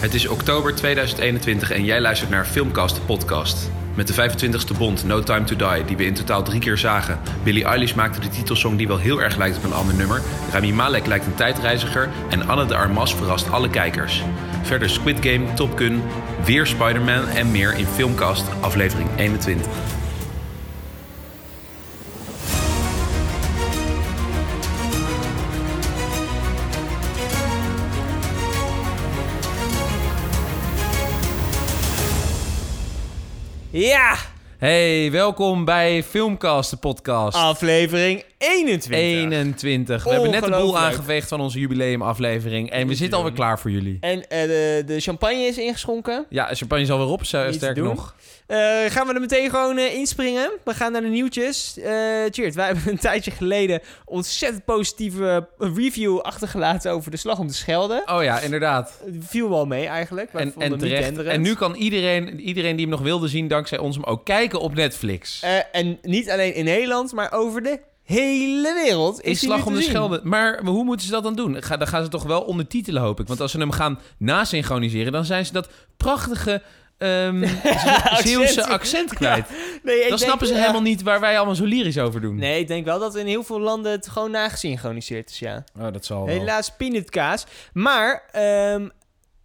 Het is oktober 2021 en jij luistert naar Filmcast, de podcast. Met de 25e Bond, No Time to Die, die we in totaal drie keer zagen. Billie Eilish maakte de titelsong die wel heel erg lijkt op een ander nummer. Rami Malek lijkt een tijdreiziger. En Anne de Armas verrast alle kijkers. Verder Squid Game, Top Gun, weer Spider-Man en meer in Filmcast, aflevering 21. Ja, Hey, welkom bij Filmcast, de podcast. aflevering 21. 21. We hebben net de boel aangeveegd van onze jubileumaflevering. En we zitten alweer klaar voor jullie. En eh, de, de champagne is ingeschonken. Ja, de champagne is alweer op, te sterker doen. nog. Eh, gaan we er meteen gewoon eh, inspringen? We gaan naar de nieuwtjes. Eh Cheers, wij hebben een tijdje geleden ontzettend positieve review achtergelaten over de slag om de Schelde. Oh ja, inderdaad. Viel wel mee eigenlijk. Wij En, vonden en terecht. En nu kan iedereen, iedereen die hem nog wilde zien, dankzij ons hem ook kijken op Netflix. Eh, en niet alleen in Nederland, maar over de hele wereld. Is Slag om de. Schelde. Maar hoe moeten ze dat dan doen? Ga, dan gaan ze toch wel ondertitelen, hoop ik. Want als ze hem gaan nasynchroniseren, dan zijn ze dat prachtige ehm Zeeuwse accent kwijt. Nee, Dan snappen ze ja. helemaal niet waar wij allemaal zo lyrisch over doen. Nee, ik denk wel dat in heel veel landen het gewoon nagesynchroniseerd is, ja. Oh, dat zal wel. Helaas peanutkaas. Maar, ehm,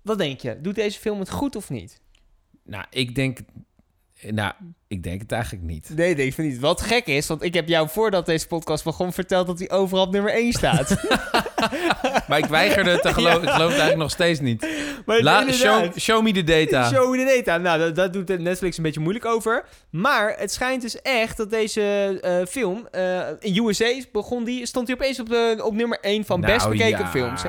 wat denk je? Doet deze film het goed of niet? Nou, ik denk... Nou, ik denk het eigenlijk niet. Nee, nee, ik vind niet. Wat gek is, want ik heb jou voordat deze podcast begon verteld dat hij overal op nummer 1 staat. Maar ik weigerde te geloven. Ik geloof het eigenlijk nog steeds niet. maar La, show, show me the data. Show me the data. Nou, dat, dat doet Netflix een beetje moeilijk over. Maar het schijnt dus echt dat deze eh, film... eh, in USA begon die, stond hij opeens op, de, op nummer 1 van best Nou, bekeken ja. films.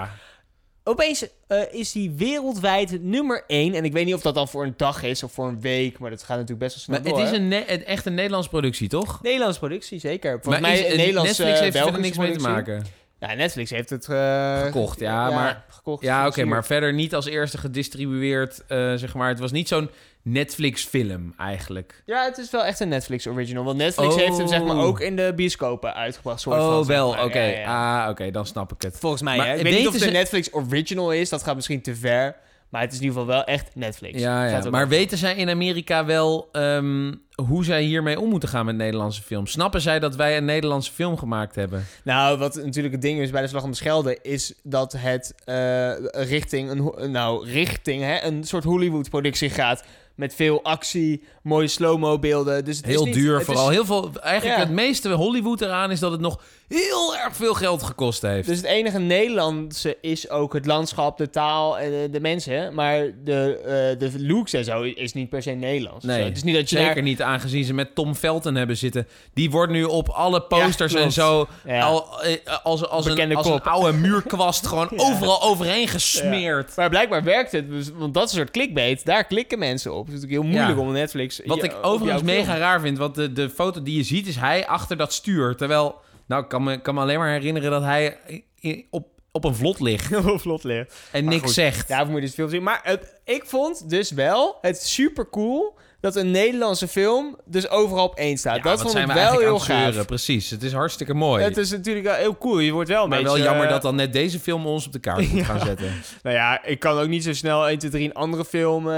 Opeens eh, is die wereldwijd nummer 1. En ik weet niet of dat dan voor een dag is of voor een week. Maar dat gaat natuurlijk best wel snel Maar het door, is hè? een, ne- echt een Nederlandse productie, toch? Nederlandse productie, zeker. Volgens maar mij is- een Nederlandse Netflix heeft er niks mee te maken. Ja, Netflix heeft het eh, Gekocht, ja, maar- gekocht. Ja, oké, maar verder niet als eerste gedistribueerd, eh, zeg maar. Het was niet zo'n Netflix-film, eigenlijk. Ja, het is wel echt een Netflix original. Want Netflix Oh. heeft hem zeg maar ook in de bioscopen uitgebracht. Soort oh, van, wel, oké. Ja, ja, ja. Ah, oké, dan snap ik het. Volgens mij, Maar hè. Ik weet niet weten of het een ze- Netflix original is. Dat gaat misschien te ver. Maar het is in ieder geval wel echt Netflix. Ja, ja. maar weten zij in Amerika wel ehm, hoe zij hiermee om moeten gaan met Nederlandse films? Snappen zij dat wij een Nederlandse film gemaakt hebben? Nou, wat natuurlijk het ding is bij de Slag om de Schelde... is dat het eh, richting, een, nou, richting hè, een soort Hollywood-productie gaat... met veel actie, mooie slow-mo beelden. Dus het is Heel niet- duur het vooral. is- Heel veel, eigenlijk Ja. het meeste Hollywood eraan is dat het nog heel erg veel geld gekost heeft. Dus het enige Nederlandse is ook het landschap, de taal en de, de mensen. Maar de, eh, de looks en zo is niet per se Nederlands. Nee, Zo, het is niet dat je Zeker naar- niet, aangezien ze met Tom Felton hebben zitten. Die wordt nu op alle posters Ja, en zo... Ja. Al, eh, als, als, een, als een oude muurkwast gewoon Ja. overal overheen gesmeerd. Maar blijkbaar werkt het, dus- want dat is een soort clickbait. Daar klikken mensen op. Het is natuurlijk heel moeilijk om Netflix... Wat ik overigens mega raar vind, want de, de foto die je ziet is hij achter dat stuur. Terwijl, nou, ik kan me, kan me alleen maar herinneren dat hij op, op een vlot ligt Heel vlot leer. en Maar niks goed. zegt. Ja, we moeten dus veel zien. Maar het- ik vond dus wel het super cool dat een Nederlandse film dus overal op één staat. Ja, dat vond zijn ik we wel heel gaaf. Precies, het is hartstikke mooi. Het is natuurlijk wel heel cool. Je wordt wel een maar beetje... wel jammer eh, dat dan net deze film ons op de kaart moet gaan zetten. Nou ja, ik kan ook niet zo snel 1, 2, 3 een andere film eh,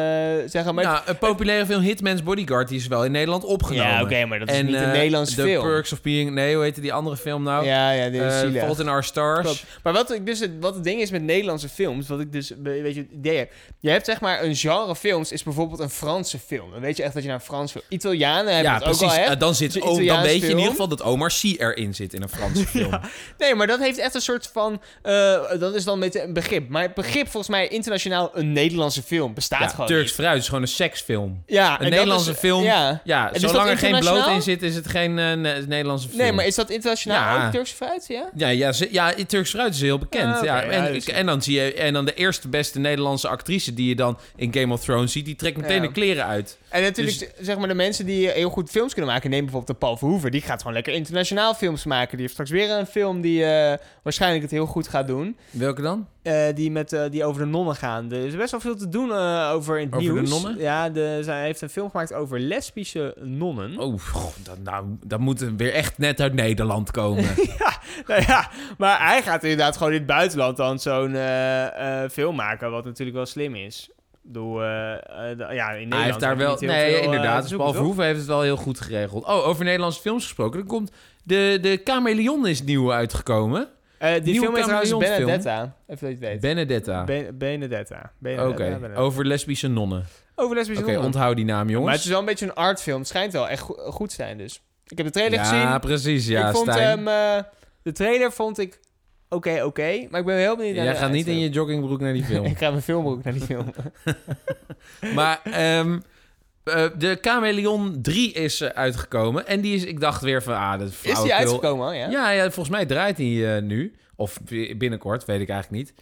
zeggen. Maar nou, een populaire film Hitman's Bodyguard die is wel in Nederland opgenomen. Ja, oké, maar dat is en, niet een eh, Nederlandse The film. Perks of Being... Nee, hoe heette die andere film nou? ja, ja, dit is Eh. Fault in Our Stars. Klopt. Maar wat, ik dus het, wat het ding is met Nederlandse films, wat ik dus, weet je, het idee heb. Je hebt zeg maar een genre films, is bijvoorbeeld een Franse film. Weet je echt dat je naar een Frans film... Italianen hebben Ja, het ook al, hè? Eh, dan, zit, oh, dan weet je in ieder geval dat Omar Sy erin zit in een Franse film. Nee, maar dat heeft echt een soort van... eh, dat is dan met een begrip. Maar het begrip volgens mij internationaal een Nederlandse film bestaat Ja, gewoon Turks niet. fruit is gewoon een seksfilm. Ja, en Een Nederlandse is- film. Ja. Ja, zolang er geen bloot in zit, is het geen eh, ne- Nederlandse film. Nee, maar is dat internationaal ook Turkse fruit? Ja? Ja, ja, ze- ja, Turks fruit is heel bekend. Ah, ja, en, dus- en dan zie je en dan de eerste beste Nederlandse actrice die je dan in Game of Thrones ziet, die trekt meteen de kleren uit. En natuurlijk, zeg maar, de mensen die heel goed films kunnen maken... neem bijvoorbeeld de Paul Verhoeven. Die gaat gewoon lekker internationaal films maken. Die heeft straks weer een film die eh, waarschijnlijk het heel goed gaat doen. Welke dan? Eh, die, met, eh, die over de nonnen gaan. Er is best wel veel te doen over in het Over de nieuws. nonnen? Ja, de, zij heeft een film gemaakt over lesbische nonnen. Oh, dat, nou, dat moet weer echt net uit Nederland komen. ja, nou ja, maar hij gaat inderdaad gewoon in het buitenland dan zo'n film maken, wat natuurlijk wel slim is. Doe, eh, eh, ja, in Nederland Hij heeft daar wel... Nee, veel, eh, inderdaad. zoeken, Paul? Verhoeven heeft het wel heel goed geregeld. Oh, over Nederlandse films gesproken. Er komt... De, de Chameleon is nieuw uitgekomen. Eh, die Nieuwe film is trouwens. Benedetta. Even dat je weet. Benedetta. Ben- Benedetta. Benedetta. Oké, over lesbische nonnen. Over lesbische Oké, nonnen. onthoud die naam, jongens. Maar het is wel een beetje een artfilm. Het schijnt wel echt go- goed te zijn dus. Ik heb de trailer gezien. ja, precies. Ja, ik vond Stijn. hem... de trailer vond ik oké, oké. maar ik ben heel benieuwd naar Jij gaat niet in je joggingbroek naar die film. ik ga mijn filmbroek naar die film. maar ehm, eh, de Chameleon 3 is eh, uitgekomen. En die is, ik dacht weer van, ah, dat is is die uitgekomen al, ja? Ja, ja, volgens mij draait hij eh, nu. Of binnenkort, weet ik eigenlijk niet.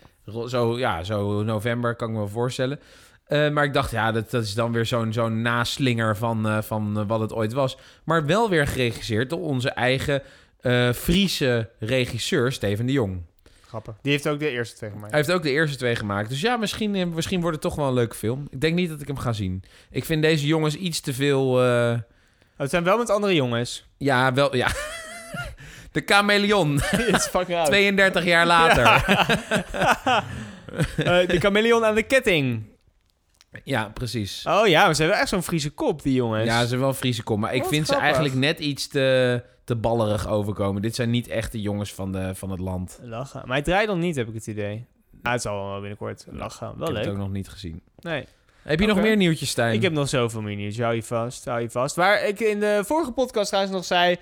Zo, ja, zo november kan ik me wel voorstellen. Maar ik dacht, ja, dat, dat is dan weer zo'n zo'n naslinger van, van wat het ooit was. Maar wel weer geregisseerd door onze eigen eh, Friese regisseur, Steven de Jong. Grappig. Die heeft ook de eerste twee gemaakt. Hij heeft ook de eerste twee gemaakt. Dus ja, misschien, eh, misschien wordt het toch wel een leuke film. Ik denk niet dat ik hem ga zien. Ik vind deze jongens iets te veel... Oh, het zijn wel met andere jongens. ja, wel... Ja. de Chameleon, is fucking oud. 32 jaar later. De chameleon aan de ketting. Ja, precies. Oh ja, maar ze hebben echt zo'n Friese kop, die jongens. Ja, ze zijn wel Friese kom. Maar ik Wat vind ze eigenlijk net iets te, te ballerig overkomen. Dit zijn niet echte jongens van, de, van het land. Lachen. Maar hij draait dan niet, heb ik het idee. Ah, het zal wel binnenkort lachen. Wel ik heb leuk. het ook nog niet gezien. Nee. Heb je nog meer nieuwtjes, Stijn? Ik heb nog zoveel meer nieuws. Hou je vast, hou je vast. Waar ik in de vorige podcast trouwens nog zei...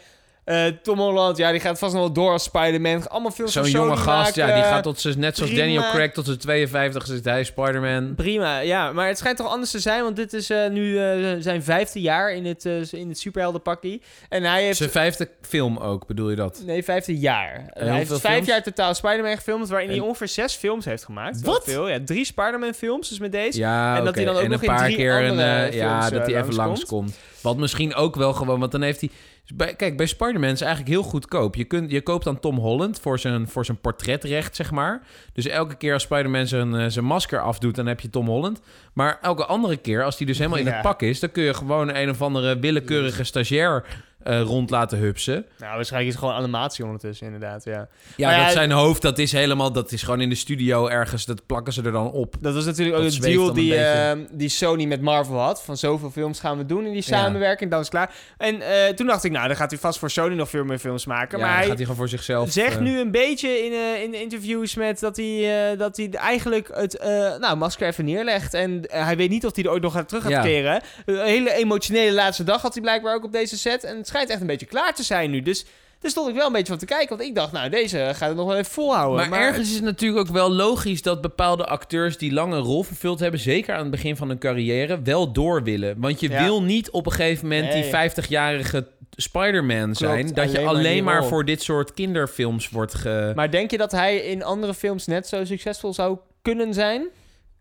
eh, Tom Holland, ja, die gaat vast nog wel door als Spider-Man. Allemaal films Zo'n jonge gast, ja, die gaat tot ze net zoals prima. Daniel Craig tot zijn 52 zit hij Spider-Man. Prima, ja. Maar het schijnt toch anders te zijn, want dit is eh, nu eh, zijn vijfde jaar in het, in het superheldenpakkie. En hij heeft... Zijn vijfde film ook, bedoel je dat? Nee, vijfde jaar. hij heeft vijf films? jaar totaal Spider-Man gefilmd, waarin hij ongeveer zes films heeft gemaakt. Wat? Veel. Ja, drie Spider-Man films, dus met deze. Ja, En dat hij dan ook en nog een in paar drie keer een, andere ja, films, dat eh, hij even langskomt. langskomt. Wat misschien ook wel gewoon, want dan heeft hij... Bij, kijk, bij Spider-Man is eigenlijk heel goedkoop. Je, kunt, je koopt dan Tom Holland voor zijn, voor zijn portretrecht, zeg maar. Dus elke keer als Spider-Man zijn, eh, zijn masker afdoet, dan heb je Tom Holland. Maar elke andere keer, als hij dus helemaal in Ja. het pak is... dan kun je gewoon een of andere willekeurige stagiair eh, rond laten hupsen. Nou, waarschijnlijk is het gewoon animatie ondertussen, inderdaad, ja. Ja, Maar ja, dat zijn hoofd, dat is helemaal... dat is gewoon in de studio ergens, dat plakken ze er dan op. Dat was natuurlijk ook de zweeft deal die, beetje. eh, die Sony met Marvel had. Van zoveel films gaan we doen in die samenwerking, dan is het klaar. En eh, toen dacht ik, nou, dan gaat hij vast voor Sony nog veel meer films maken. Ja, maar hij gaat hij gewoon voor zichzelf... zegt eh, nu een beetje in, in interviews met dat hij, dat hij eigenlijk het nou, masker even neerlegt. En hij weet niet of hij er ooit nog gaat terug gaat keren. Een hele emotionele laatste dag had hij blijkbaar ook op deze set. En het schijnt echt een beetje klaar te zijn nu. Dus daar stond ik wel een beetje van te kijken. Want ik dacht, nou, deze gaat het nog wel even volhouden. Maar, ergens is het natuurlijk ook wel logisch dat bepaalde acteurs die lang een rol vervuld hebben, zeker aan het begin van hun carrière, wel door willen. Want je Ja. wil niet op een gegeven moment die Nee. 50-jarige Spider-Man zijn. Dat je alleen maar maar voor dit soort kinderfilms wordt ge... Maar denk je dat hij in andere films net zo succesvol zou kunnen zijn?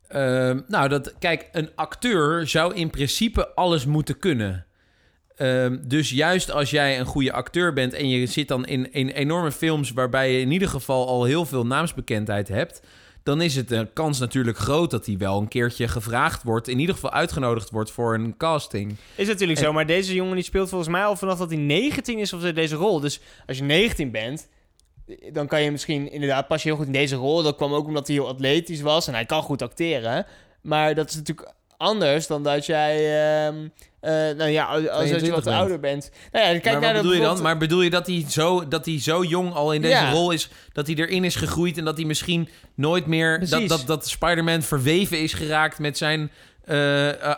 Ehm, nou, dat, kijk, een acteur zou in principe alles moeten kunnen. Ehm, dus juist als jij een goede acteur bent en je zit dan in, in enorme films waarbij je in ieder geval al heel veel naamsbekendheid hebt, dan is het een kans natuurlijk groot dat hij wel een keertje gevraagd wordt, in ieder geval uitgenodigd wordt voor een casting. Is natuurlijk En- zo, maar deze jongen die speelt volgens mij al vanaf dat hij 19 is of deze rol. Dus als je 19 bent, dan kan je misschien inderdaad pas je heel goed in deze rol. Dat kwam ook omdat hij heel atletisch was en hij kan goed acteren. Maar dat is natuurlijk anders dan dat jij, ehm, eh, nou ja, als, je 22 wat bent. ouder bent. Nou ja, kijk maar naar wat bedoel je dan? Maar bedoel je dat hij, zo, dat hij zo jong al in deze Ja. rol is, dat hij erin is gegroeid en dat hij misschien nooit meer, dat, dat, dat Spider-Man verweven is geraakt met zijn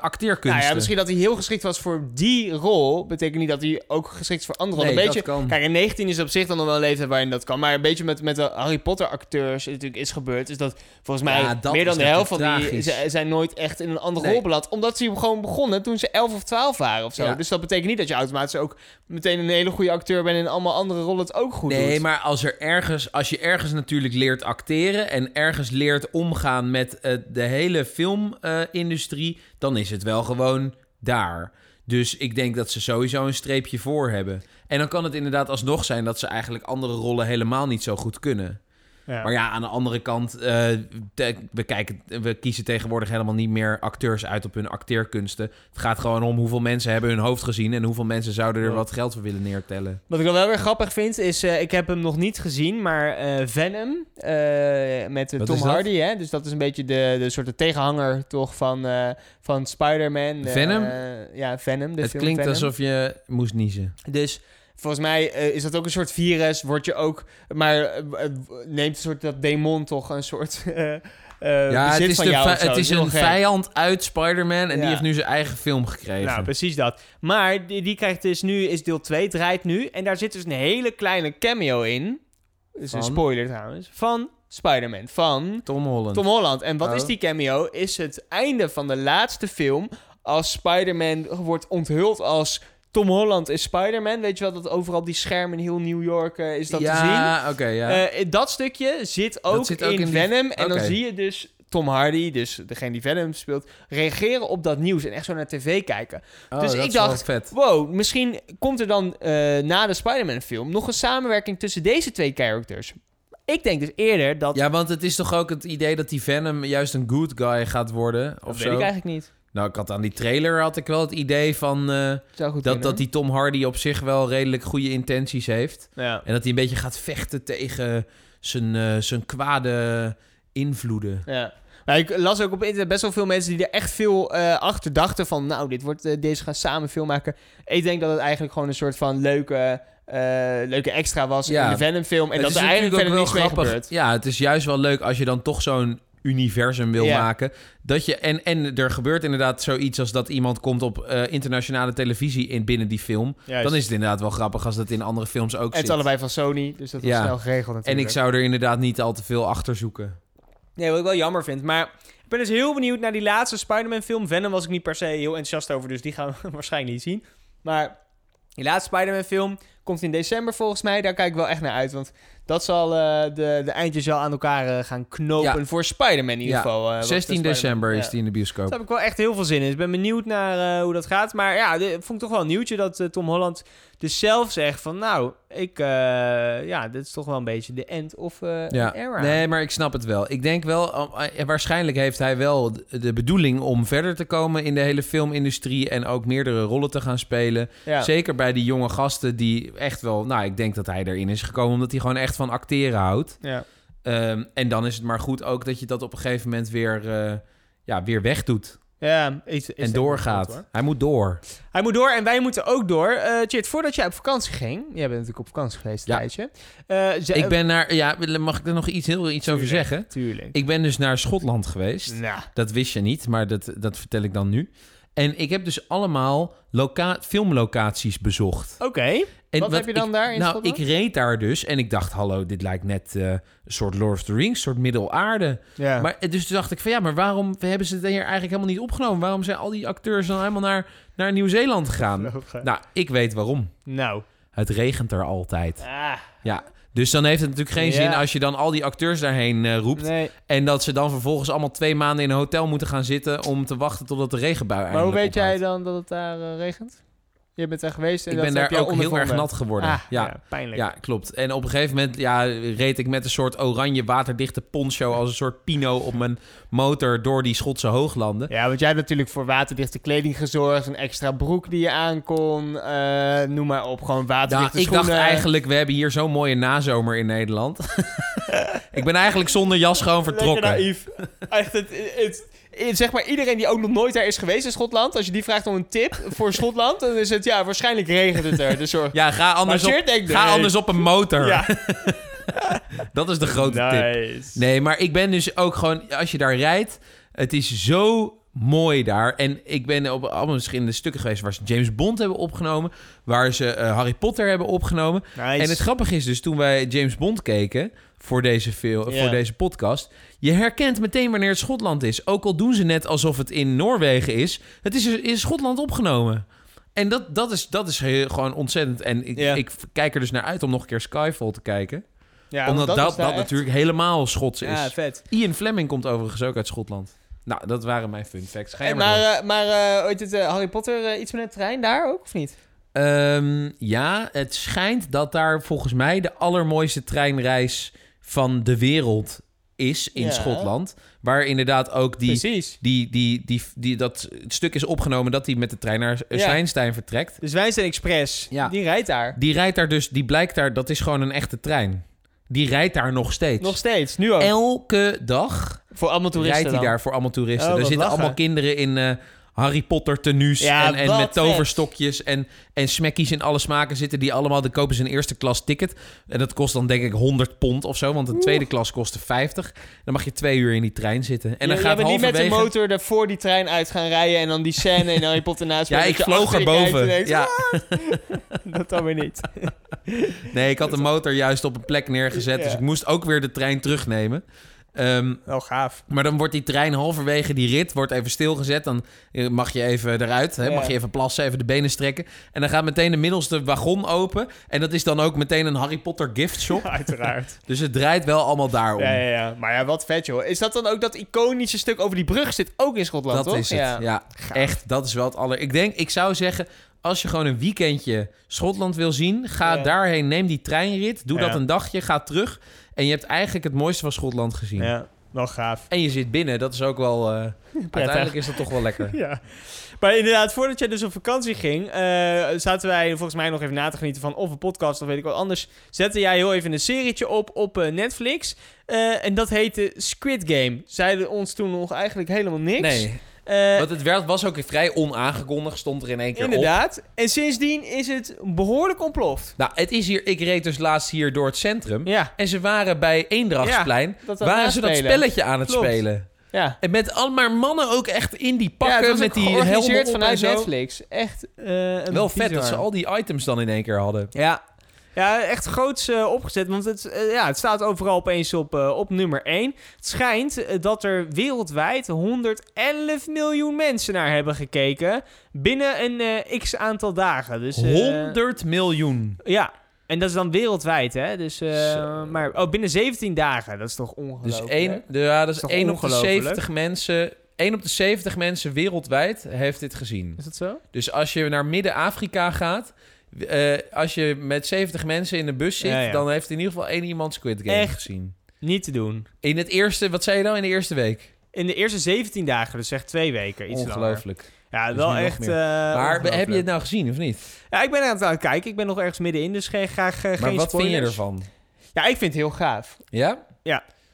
acteerkunsten? Nou ja, misschien dat hij heel geschikt was voor die rol. Betekent niet dat hij ook geschikt is voor andere rollen. Nee, een beetje. Kijk, in 19 is op zich dan nog wel een leeftijd waarin dat kan. Maar een beetje met, met de Harry Potter acteurs natuurlijk is gebeurd. Is dat volgens mij Ja, dat meer dan de helft van die zijn nooit echt in een andere Nee. rol beland. Omdat ze gewoon begonnen toen ze 11 of 12 waren of zo. Ja. Dus dat betekent niet dat je automatisch ook meteen een hele goede acteur bent en in allemaal andere rollen het ook goed Nee, doet. maar als, er ergens, als je ergens natuurlijk leert acteren en ergens leert omgaan met eh, de hele filmindustrie, dan is het wel gewoon daar. Dus ik denk dat ze sowieso een streepje voor hebben. En dan kan het inderdaad alsnog zijn dat ze eigenlijk andere rollen helemaal niet zo goed kunnen. Ja. Maar ja, aan de andere kant, eh, te- we, kijken, we kiezen tegenwoordig helemaal niet meer acteurs uit op hun acteerkunsten. Het gaat gewoon om hoeveel mensen hebben hun hoofd gezien en hoeveel mensen zouden er Ja. wat geld voor willen neertellen. Wat ik dan wel weer grappig vind, is... eh, ik heb hem nog niet gezien, maar eh, Venom met Tom? Hardy, hè? Dus dat is een beetje de, de soort de tegenhanger toch van, van Spider-Man. Venom? ja, Venom. De het film klinkt Venom. alsof je moest niezen. Dus volgens mij eh, is dat ook een soort virus. Word je ook... Maar eh, eh, neemt een soort dat demon toch een soort... eh eh, ja, het is, van de jou vi- of zo. het is een gek. vijand uit Spider-Man en Ja. die heeft nu zijn eigen film gekregen. Nou, precies dat. Maar die, die krijgt dus nu, is deel 2, draait nu. En daar zit dus een hele kleine cameo in. Dat is een spoiler trouwens. Van Spider-Man. Van Tom Holland. Tom Holland. En wat Oh. is die cameo? Is het einde van de laatste film. Als Spider-Man wordt onthuld als Tom Holland is Spider-Man. Weet je wel, dat overal die schermen in heel New York eh, is dat te zien. ja, oké, ja. Eh, dat stukje zit ook, zit ook in, in die- Venom. En dan zie je dus Tom Hardy, dus degene die Venom speelt, reageren op dat nieuws en echt zo naar tv kijken. Oh, dus dat ik dacht, vet. Wow, misschien komt er dan eh, na de Spider-Man film nog een samenwerking tussen deze twee characters. Ik denk dus eerder dat... Ja, want het is toch ook het idee dat die Venom juist een good guy gaat worden? dat Of weet zo? ik eigenlijk niet. Nou, ik had aan die trailer had ik wel het idee van eh, dat, kunnen. dat die Tom Hardy op zich wel redelijk goede intenties heeft. Ja. En dat hij een beetje gaat vechten tegen zijn, eh, zijn kwade invloeden. Ja. Maar ik las ook op internet best wel veel mensen die er echt veel eh, achter dachten van... Nou, dit wordt, deze gaan samen film maken. Ik denk dat het eigenlijk gewoon een soort van leuke, eh, leuke extra was Ja. in de Venom film. En Het dat is er eigenlijk niks ook mee wel gebeurt. Ja, het is juist wel leuk als je dan toch zo'n universum wil maken. Dat je, en, en er gebeurt inderdaad zoiets als dat iemand komt op eh, internationale televisie in binnen die film. Juist. Dan is het inderdaad wel grappig als dat in andere films ook En het zit. is allebei van Sony, dus dat was Ja. snel geregeld en natuurlijk. ik zou er inderdaad niet al te veel achter zoeken. Nee, wat ik wel jammer vind. Maar ik ben dus heel benieuwd naar die laatste Spider-Man film. Venom was ik niet per se heel enthousiast over, dus die gaan we waarschijnlijk niet zien. Maar die laatste Spider-Man film komt in december volgens mij. Daar kijk ik wel echt naar uit, want dat zal eh, de, de eindjes wel aan elkaar eh, gaan knopen Ja. voor Spider-Man in ieder geval. eh, wat 16 de Spider-Man- december is die in de bioscoop. Daar heb ik wel echt heel veel zin in. Ik ben benieuwd naar eh, hoe dat gaat. Maar ja, dit vond ik toch wel een nieuwtje dat eh, Tom Holland dus zelf zegt van... Nou, ik, eh, ja, dit is toch wel een beetje de end of eh Ja, era. nee, maar ik snap het wel. Ik denk wel, eh, waarschijnlijk heeft hij wel de- de bedoeling om verder te komen in de hele filmindustrie en ook meerdere rollen te gaan spelen. ja. Zeker bij die jonge gasten die echt wel, nou, ik denk dat hij erin is gekomen omdat hij gewoon echt van acteren houdt. Ja. Ehm, en dan is het maar goed ook dat je dat op een gegeven moment weer, eh, ja, weer wegdoet Ja, is, is en doorgaat. goed, hij moet door. Hij moet door en wij moeten ook door. Eh Chit, voordat jij op vakantie ging... Jij bent natuurlijk op vakantie geweest een Ja. tijdje. Eh, Ik ben naar, ja, mag ik er nog iets, heel iets over zeggen? Tuurlijk. Ik ben dus naar Schotland geweest. Nou, Dat wist je niet, maar dat, dat vertel ik dan nu. En ik heb dus allemaal loca filmlocaties bezocht. oké. En Wat heb je dan ik- daar in Nou, Schotland? ik reed daar dus en ik dacht, hallo, dit lijkt net eh, een soort Lord of the Rings, een soort middelaarde. Ja. Maar eh, dus toen dacht ik van ja, maar waarom hebben ze het hier eigenlijk helemaal niet opgenomen? Waarom zijn al die acteurs dan helemaal naar, naar Nieuw-Zeeland gegaan? Nou, ik weet waarom. Nou. Het regent er altijd. Ah, Ja. Dus dan heeft het natuurlijk geen Ja. zin als je dan al die acteurs daarheen eh, roept. nee. En dat ze dan vervolgens allemaal twee maanden in een hotel moeten gaan zitten om te wachten totdat de regenbui Maar hoe eindelijk weet jij dan dat het daar regent? Je bent daar geweest en Ik dat ben daar ook heel erg nat geworden. Ah, ja. ja. pijnlijk. Ja, klopt. En op een gegeven moment ja, reed ik met een soort oranje waterdichte poncho als een soort pino op mijn motor door die Schotse hooglanden. Ja, want jij hebt natuurlijk voor waterdichte kleding gezorgd. Een extra broek die je aankon. eh noem maar op. Gewoon Nou, waterdichte ik schoenen. dacht eigenlijk, we hebben hier zo'n mooie nazomer in Nederland. ik ben eigenlijk zonder jas gewoon vertrokken. Lekker naïef. Echt, het, het, het- zeg maar iedereen die ook nog nooit daar is geweest in Schotland. Als je die vraagt om een tip voor Schotland. Dan is het, ja, waarschijnlijk regent het er. Dus zorg. Ja, ga anders, op, ga anders op een motor. Ja, Dat is de grote tip. Nee, maar ik ben dus ook gewoon, als je daar rijdt, het is zo mooi daar. En ik ben op allemaal verschillende stukken geweest waar ze James Bond hebben opgenomen, waar ze eh, Harry Potter hebben opgenomen. Nice. En het grappige is dus, toen wij James Bond keken voor deze, film, Ja. voor deze podcast, je herkent meteen wanneer het Schotland is. Ook al doen ze net alsof het in Noorwegen is, het is in Schotland opgenomen. En dat, dat is, dat is heel- gewoon ontzettend. En ik, ik kijk er dus naar uit om nog een keer Skyfall te kijken. ja, omdat dat, dat, echt- natuurlijk helemaal Schots is. Ja, vet. Ian Fleming komt overigens ook uit Schotland. Nou, dat waren mijn fun facts. Ga je En maar, maar, eh, maar eh, ooit het eh, Harry Potter iets met een trein daar ook, of niet? Ehm, ja, het schijnt dat daar volgens mij de allermooiste treinreis van de wereld is in Ja. Schotland. Waar inderdaad ook die, Precies. die, die, die, die, dat stuk is opgenomen dat hij met de trein naar Ja. Zwijnstein vertrekt. De Zwijnstein Express, Ja. die rijdt daar. Die rijdt daar dus, die blijkt daar, dat is gewoon een echte trein. Die rijdt daar nog steeds. Nog steeds, nu ook. Elke dag Voor allemaal toeristen rijdt hij dan. daar voor allemaal toeristen. Oh, er zitten lachen. allemaal kinderen in eh, Harry Potter tenues Ja, en, en met vet. toverstokjes en, en smekkies in alle smaken zitten die allemaal. Dan kopen ze een eerste klas ticket. En dat kost dan denk ik 100 pond of zo, want een tweede klas kostte 50. Dan mag je twee uur in die trein zitten. En dan gaat je bent niet met de motor er voor die trein uit gaan rijden en dan die scène in Harry Potter naast Ja, ik vloog erboven. en denkt, Ja. Dat dan weer niet. Nee, ik had de motor juist op een plek neergezet. Dus Ja. ik moest ook weer de trein terugnemen. Ehm, Wel gaaf. maar dan wordt die trein halverwege die rit wordt even stilgezet. Dan eh, mag je even eruit. Hè? Mag je even plassen, even de benen strekken. En dan gaat meteen de middelste wagon open. En dat is dan ook meteen een Harry Potter gift shop. Uiteraard. Dus het draait wel allemaal daarom. Ja, ja, ja. Maar ja, wat vet joh. Is dat dan ook dat iconische stuk over die brug zit ook in Schotland, dat toch? is het. Ja, echt. Dat is wel het aller. Ik denk, ik zou zeggen. Als je gewoon een weekendje Schotland wil zien, ga Ja. daarheen. Neem die treinrit. Doe Ja. dat een dagje. Ga terug. En je hebt eigenlijk het mooiste van Schotland gezien. Ja, wel gaaf. En je zit binnen. Dat is ook wel. eh, uiteindelijk is dat toch wel lekker. Ja. Maar inderdaad, voordat jij dus op vakantie ging, eh, zaten wij volgens mij nog even na te genieten van of een podcast of weet ik wat anders. Zette jij heel even een serietje op op eh, Netflix. En dat heette Squid Game. Zeiden ons toen nog eigenlijk helemaal niks. Nee, Eh, want het werd, was ook vrij onaangekondigd. Stond er in één keer op. inderdaad. En sindsdien is het behoorlijk ontploft. Nou, het is hier. Ik reed dus laatst hier door het centrum. Ja, En ze waren bij Eendrachtsplein. waren ze dat spelletje aan het Klopt. spelen. Ja. En met allemaal mannen ook echt in die ja, pakken. was met ook die helmen vanuit. Netflix. Echt eh, een Wel vet dat ze al die items dan in één keer hadden. Ja. Ja, echt groots eh, opgezet. Want het, eh, ja, het staat overal opeens op, eh, op nummer 1. Het schijnt dat er wereldwijd 111 miljoen mensen naar hebben gekeken. Binnen een x aantal dagen. Dus, eh, 100 miljoen. Ja. En dat is dan wereldwijd, hè? Dus, maar oh, binnen 17 dagen. Dat is toch Dus ongelooflijk? één, de, ja, dat is 1 op de ongelooflijk? 70 mensen. 1 op de 70 mensen wereldwijd heeft dit gezien. Is dat zo? Dus als je naar Midden-Afrika gaat, eh, als je met 70 mensen in de bus zit, Ja, ja. dan heeft in ieder geval één iemand Squid Game Echt? gezien. Niet te doen. In het eerste, wat zei je nou in de eerste week? In de eerste 17 dagen, dus echt twee weken. Iets langer. Ongelooflijk. Ja, Dus wel echt. eh, maar heb je het nou gezien of niet? Ja, ik ben aan het, kijken. Ik ben nog ergens middenin, dus geen, graag eh, maar geen wat vind je ervan? Ja, ik vind het heel gaaf. Ja?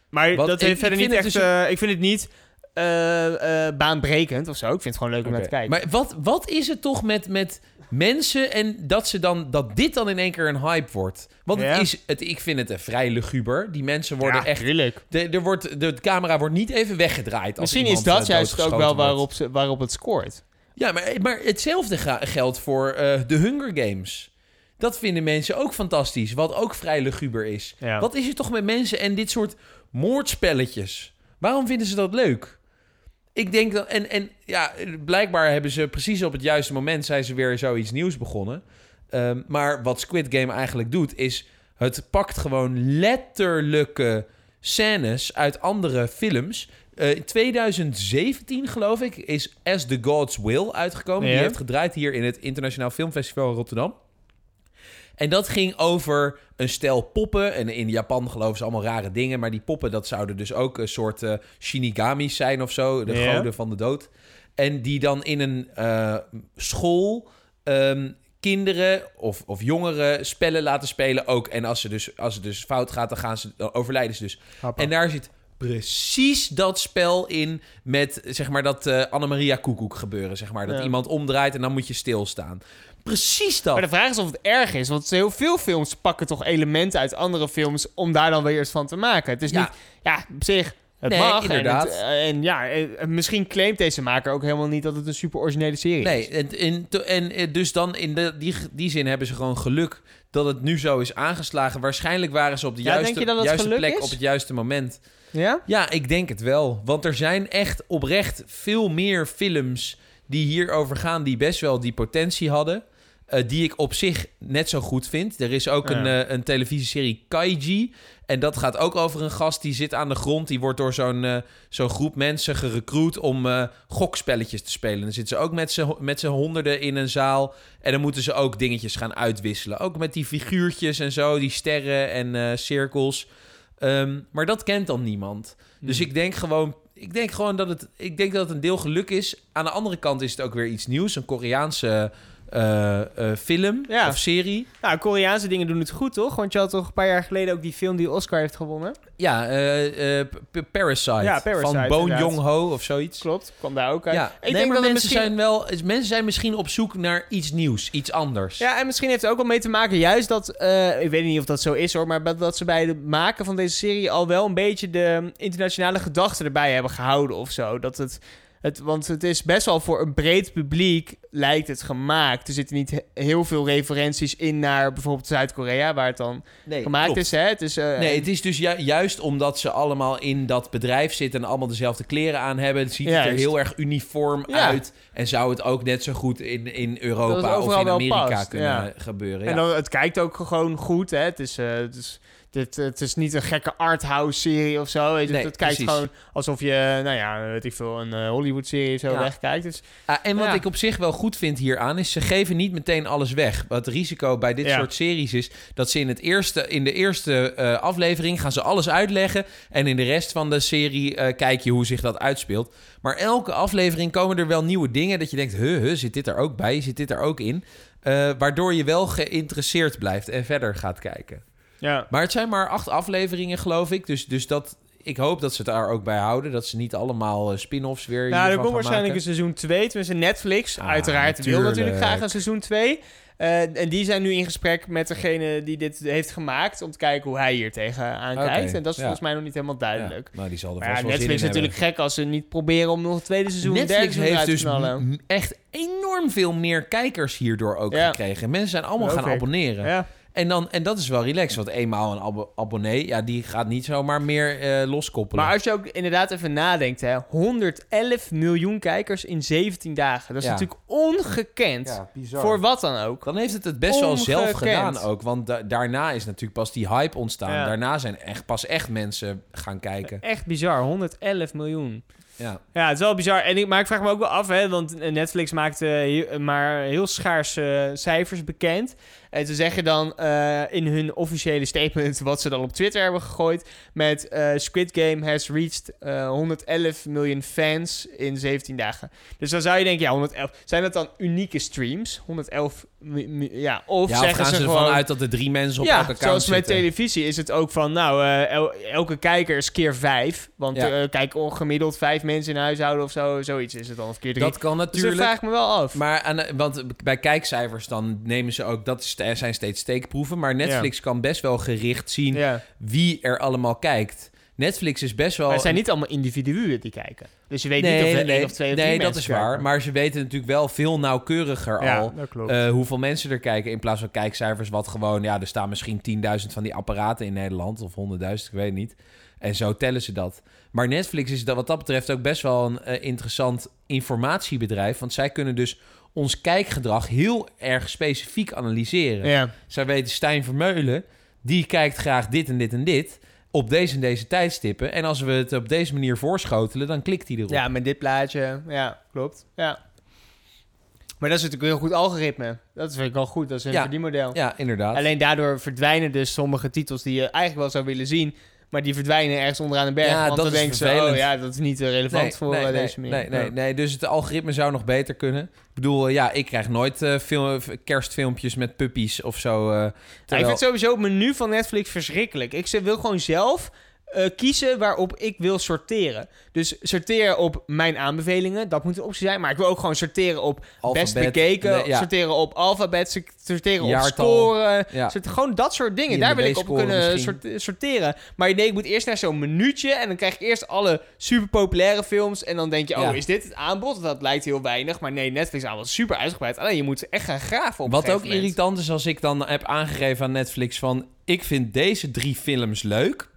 Maar Wat- dat ik- heeft verder niet vind echt... het dus- eh, ik vind het niet eh, eh, baanbrekend of zo. Ik vind het gewoon leuk om naar te kijken. Maar wat, wat is het toch met, met mensen en dat, ze dan, dat dit dan in één keer een hype wordt? Want Ja. het is, het, ik vind het een vrij luguber. Die mensen worden ja, echt... tuurlijk. De, er wordt, de, camera wordt niet even weggedraaid. Als Misschien is dat eh, juist ook wel waarop, ze, waarop het scoort. Ja, maar, maar hetzelfde geldt voor eh, de Hunger Games. Dat vinden mensen ook fantastisch, wat ook vrij luguber is. Ja. Wat is er toch met mensen en dit soort moordspelletjes? Waarom vinden ze dat leuk? Ik denk dat... En, en ja, blijkbaar hebben ze precies op het juiste moment... zijn ze weer zoiets nieuws begonnen. Ehm, maar wat Squid Game eigenlijk doet, is... het pakt gewoon letterlijke scènes uit andere films... Eh, in 2017, geloof ik, is As the Gods Will uitgekomen. Ja. Die heeft gedraaid hier in het Internationaal Filmfestival in Rotterdam. En dat ging over een stel poppen. En in Japan geloven ze allemaal rare dingen. Maar die poppen, dat zouden dus ook een soort eh, shinigami's zijn of zo. De Ja. goden van de dood. En die dan in een eh, school ehm, kinderen of, of jongeren spellen laten spelen ook. En als, ze dus, als het dus fout gaat, dan, gaan ze, dan overlijden ze dus. En daar zit precies dat spel in met, zeg maar, dat eh Annemaria Koekoek gebeuren, zeg maar. Dat Ja. iemand omdraait en dan moet je stilstaan. Precies dat. Maar de vraag is of het erg is. Want heel veel films pakken toch elementen uit andere films... om daar dan weer iets van te maken. Het is Ja. niet... Ja, op zich... Het Nee, mag. inderdaad. En, het, eh, en ja, eh, misschien claimt deze maker ook helemaal niet... dat het een super originele serie Nee, is. en, en, en eh, dus dan in de, die, die zin hebben ze gewoon geluk dat het nu zo is aangeslagen. Waarschijnlijk waren ze op de Ja, denk juiste, je dat het juiste plek is? op het juiste moment. Ja? Ja, ik denk het wel. Want er zijn echt oprecht veel meer films die hierover gaan, die best wel die potentie hadden. Eh, die ik op zich net zo goed vind. Er is ook Ja. een, eh, een televisieserie Kaiji. En dat gaat ook over een gast die zit aan de grond. Die wordt door zo'n eh, zo'n groep mensen gerecruit om gokspelletjes te spelen. Dan zitten ze ook met z'n met z'n honderden in een zaal. En dan moeten ze ook dingetjes gaan uitwisselen. Ook met die figuurtjes en zo, die sterren en cirkels. Ehm, maar dat kent dan niemand. Dus Hmm. ik denk gewoon, ik denk gewoon dat het, ik denk dat het een deel geluk is. Aan de andere kant is het ook weer iets nieuws, een Koreaanse eh, eh, film Ja. of serie. Nou, Koreaanse dingen doen het goed, toch? Want je had toch een paar jaar geleden ook die film die Oscar heeft gewonnen? Ja, P- Parasite, Ja, Parasite, van inderdaad. Joon-ho of zoiets. Klopt, kwam daar ook uit. Ja, ik nee, denk maar dat mensen, misschien... zijn wel, mensen zijn misschien op zoek naar iets nieuws, iets anders. Ja, en misschien heeft het ook wel mee te maken, juist dat, ik weet niet of dat zo is hoor, maar dat- dat ze bij het maken van deze serie al wel een beetje de internationale gedachten erbij hebben gehouden of zo. Dat het, het, want het is best wel voor een breed publiek lijkt het gemaakt. Er zitten niet he- heel veel referenties in naar bijvoorbeeld Zuid-Korea, waar het dan nee, gemaakt klopt. is. Hè? Het is eh, Nee, het is dus ju- juist omdat ze allemaal in dat bedrijf zitten en allemaal dezelfde kleren aan hebben, ziet het er heel erg uniform Ja. uit. En zou het ook net zo goed in, in Europa of in Amerika past, kunnen ja. gebeuren. En dan, het kijkt ook gewoon goed. Hè? Het, is, eh, het, is, dit, het is niet een gekke arthouse-serie of zo. Weet je. Nee, het kijkt precies. gewoon alsof je, nou ja, weet ik veel, een eh, Hollywood-serie zo Ja. wegkijkt. Dus, Ah, en wat Ja. ik op zich wel goed vind hieraan is, ze geven niet meteen alles weg. Wat het risico bij dit soort series is, dat ze in, het eerste, in de eerste eh, aflevering gaan ze alles uitleggen. En in de rest van de serie kijk je hoe zich dat uitspeelt. Maar elke aflevering komen er wel nieuwe dingen dat je denkt, huh, huh, zit dit er ook bij? Zit dit er ook in? Eh, waardoor je wel geïnteresseerd blijft en verder gaat kijken. ja. Maar het zijn maar acht afleveringen, geloof ik. Dus, dus dat, ik hoop dat ze het daar ook bij houden. Dat ze niet allemaal eh, spin-offs weer Nou, er komt waarschijnlijk maken. een seizoen 2. Tenminste, Netflix, Ah, uiteraard, wil natuurlijk graag een seizoen 2. Eh, en die zijn nu in gesprek met degene die dit heeft gemaakt... om te kijken hoe hij hier tegenaan kijkt. En dat is ja. volgens mij nog niet helemaal duidelijk. Ja, nou, die zal er Maar vast ja, Netflix is natuurlijk gek als ze niet proberen om nog een tweede seizoen... Netflix derde seizoen dus te knallen. m- echt enorm veel meer kijkers hierdoor ook gekregen. Mensen zijn allemaal gaan abonneren. Ja. En, dan, en dat is wel relaxed, want eenmaal een abo- abonnee... ja, die gaat niet zomaar meer eh, loskoppelen. Maar als je ook inderdaad even nadenkt, hè, 111 miljoen kijkers in 17 dagen. Dat is Ja. natuurlijk ongekend. ja, bizar. Voor wat dan ook. Dan heeft het het best wel zelf gedaan ook. Want da- daarna is natuurlijk pas die hype ontstaan. Ja. Daarna zijn echt, pas echt mensen gaan kijken. Echt bizar, 111 miljoen. Ja. Ja, het is wel bizar. En ik, maar ik vraag me ook wel af, hè, want Netflix maakt eh, maar heel schaars eh, cijfers bekend. En ze zeggen dan eh, in hun officiële statement, wat ze dan op Twitter hebben gegooid, met eh, Squid Game has reached eh, 111 miljoen fans in 17 dagen. Dus dan zou je denken, ja, 111. Zijn dat dan unieke streams? 111, mi- mi- ja. Of ja, of zeggen gaan ze ze gewoon... ervan uit dat er drie mensen op ja, elk account zoals met zitten? televisie is het ook van, nou, eh, el- elke kijker is keer vijf. Want Ja. eh, kijk, gemiddeld vijf mensen in huishouden of zo, zoiets is het dan. Of keer drie. Dat kan dus dat natuurlijk. vraag ik me wel af. Maar aan, want bij kijkcijfers dan nemen ze ook... dat is- er zijn steeds steekproeven. Maar Netflix kan best wel gericht zien ja. wie er allemaal kijkt. Netflix is best wel... Maar het zijn niet allemaal individuen die kijken. Dus je weet nee, niet of er nee, één of twee of nee, dat is waar. Maar ze weten natuurlijk wel veel nauwkeuriger ja, al... eh, hoeveel mensen er kijken in plaats van kijkcijfers. Wat gewoon, ja, er staan misschien 10.000 van die apparaten in Nederland. Of 100.000, ik weet niet. En zo tellen ze dat. Maar Netflix is dat, wat dat betreft ook best wel een eh, interessant informatiebedrijf. Want zij kunnen dus ons kijkgedrag heel erg specifiek analyseren. ja. Zij weten Stijn Vermeulen, die kijkt graag dit en dit en dit. Op deze en deze tijdstippen. En als we het op deze manier voorschotelen, dan klikt hij erop. ja, met dit plaatje. Ja, klopt. Ja. Maar dat is natuurlijk een heel goed algoritme. Dat vind ik wel goed. Dat is een Ja. verdienmodel. Ja, inderdaad. Alleen daardoor verdwijnen dus sommige titels die je eigenlijk wel zou willen zien. Maar die verdwijnen ergens onderaan de berg. Ja, want dat dan ze, vervelend. oh ja, dat is niet eh, relevant Nee, voor nee, eh, nee, deze manier. Nee, nee, Ja. nee. Dus het algoritme zou nog beter kunnen. Ik bedoel, eh, ja, ik krijg nooit film, kerstfilmpjes met puppies of zo. Ja, ik vind sowieso het menu van Netflix verschrikkelijk. Ik wil gewoon zelf eh, kiezen waarop ik wil sorteren. Dus sorteer op mijn aanbevelingen, dat moet een optie zijn. Maar ik wil ook gewoon sorteren op best bekeken, nee, ja. sorteren op alfabet, sorteren op scoren. Ja. Gewoon dat soort dingen. Daar wil ik op kunnen misschien. sorteren. Maar nee, ik moet eerst naar zo'n minuutje en dan krijg ik eerst alle super populaire films. En dan denk je, oh, Ja. is dit het aanbod? Dat lijkt heel weinig. Maar nee, Netflix aanbod is super uitgebreid. Alleen je moet echt gaan graven op Wat ook moment. irritant is als ik dan heb aangegeven aan Netflix van... ik vind deze drie films leuk.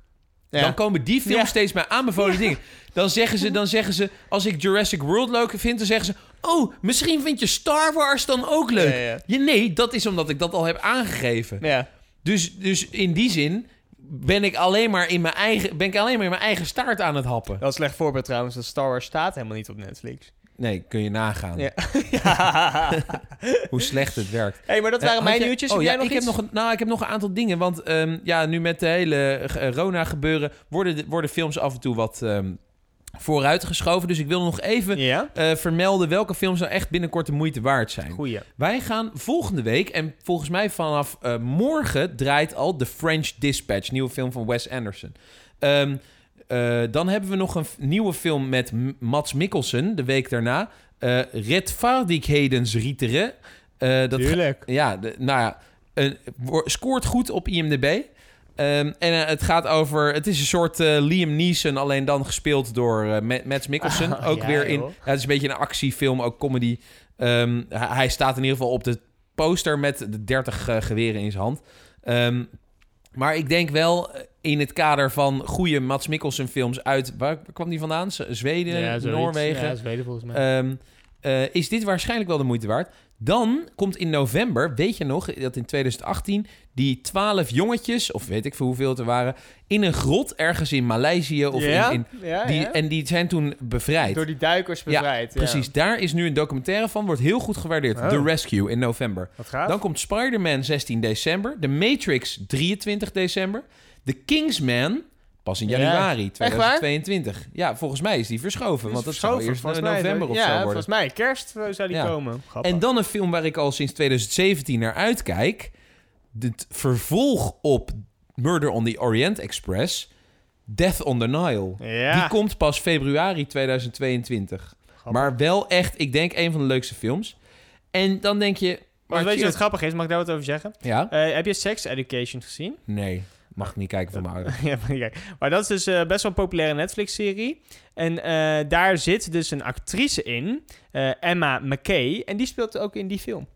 Ja. Dan komen die films Ja. steeds bij aanbevolen dingen. Dan zeggen, ze, dan zeggen ze, als ik Jurassic World leuk vind... dan zeggen ze, oh, misschien vind je Star Wars dan ook leuk. Ja, nee, dat is omdat ik dat al heb aangegeven. Ja. Dus, dus in die zin ben ik, alleen maar in mijn eigen, ben ik alleen maar in mijn eigen staart aan het happen. Dat is een slecht voorbeeld trouwens. Dat Star Wars staat helemaal niet op Netflix. Nee, kun je nagaan Ja. ja. hoe slecht het werkt. hey, maar dat Eh, waren mijn je- nieuwtjes. Oh Heb ja, jij nog ik heb nog, een, nou, ik heb nog een aantal dingen. Want ehm, ja, nu met de hele eh, Rona gebeuren... worden, de- worden films af en toe wat ehm, vooruitgeschoven. Dus ik wil nog even Ja? eh, vermelden... welke films nou echt binnenkort de moeite waard zijn. Goeie. Wij gaan volgende week... en volgens mij vanaf morgen draait al The French Dispatch... nieuwe film van Wes Anderson. Ehm, eh, dan hebben we nog een nieuwe film met Mats Mikkelsen... de week daarna. eh Redvaardighedensrieteren. Eh dat Tuurlijk. ja, de, nou ja, een, scoort goed op IMDb. Ehm, en het gaat over... Het is een soort Liam Neeson, alleen dan gespeeld door Ma- Mads Mikkelsen. Ah, ook ja, weer in... Ja, het is een beetje een actiefilm, ook comedy. Ehm, hij, hij staat in ieder geval op de poster met de 30 eh, geweren in zijn hand. Ehm, maar ik denk wel in het kader van goede Mats Mikkelsen films uit... Waar kwam die vandaan? Zweden. Noorwegen? Ja, Zweden volgens mij. Ehm, eh, is dit waarschijnlijk wel de moeite waard. Dan komt in november, weet je nog, dat in 2018 die twaalf jongetjes, of weet ik veel hoeveel het er waren, in een grot ergens in Maleisië of ja? in, in ja, die, ja. en die zijn toen bevrijd. Door die duikers bevrijd. Ja, Precies, daar is nu een documentaire van, wordt heel goed gewaardeerd. Oh. The Rescue in november. Dan komt Spider-Man 16 december, The Matrix 23 december, The Kingsman pas in Ja. januari waar? 2022. Ja, volgens mij is die verschoven, want dat zou eerst in november of ja, zo worden. volgens mij. Kerst eh, zou die Ja. komen. Grappig. En dan een film waar ik al sinds 2017 naar uitkijk. Het vervolg op Murder on the Orient Express. Death on the Nile. Ja. Die komt pas februari 2022. Maar wel echt, ik denk, een van de leukste films. En dan denk je... Maar weet je wat grappig is? Mag ik daar wat over zeggen? Ja? Eh, heb je Sex Education gezien? Nee, mag ik niet kijken van mijn ouders. ja, maar dat is dus eh, best wel een populaire Netflix-serie. En eh, daar zit dus een actrice in, eh, Emma McKay. En die speelt ook in die film.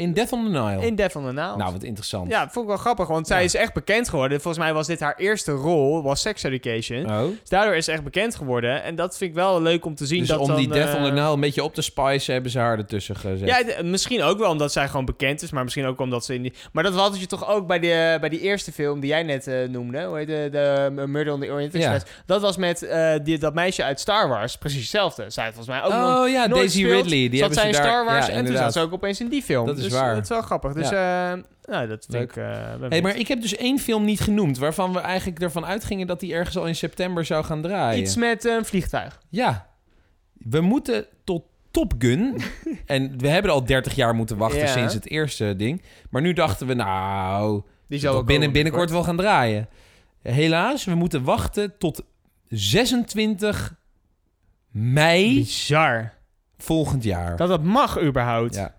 In Death on the Nile. In Death on the Nile. Nou, wat interessant. Ja, vond ik wel grappig, want zij Ja. is echt bekend geworden. Volgens mij was dit haar eerste rol, was Sex Education. Oh. Dus daardoor is ze echt bekend geworden. En dat vind ik wel leuk om te zien. Dus dat om dan, die Death on the eh, Nile een beetje op te spicen, hebben ze haar ertussen gezet. Ja, misschien ook wel omdat zij gewoon bekend is, maar misschien ook omdat ze in die... Maar dat had je toch ook bij, de, bij die eerste film die jij net eh, noemde, hoe heet de, de Murder on the Orient Ja. Express. Dat was met eh, die, dat meisje uit Star Wars, precies hetzelfde. Zij had volgens mij ook nog oh ja, Daisy. Ridley. Die zat hebben zij ze in daar... Star Wars ja, en toen zat ze ook opeens in die film. Dat is waar. Dat is wel grappig. Dus eh, nou, dat vind Leuk. ik... eh, Hey, maar ik heb dus één film niet genoemd... waarvan we eigenlijk ervan uitgingen dat die ergens al in september zou gaan draaien. Iets met eh, een vliegtuig. Ja. We moeten tot Top Gun... en we hebben al 30 jaar moeten wachten Ja. sinds het eerste ding. Maar nu dachten we, nou... Die zal wel binnen, binnenkort wel gaan draaien. Helaas, we moeten wachten tot 26 mei Bizar. volgend jaar. Dat dat mag überhaupt. Ja.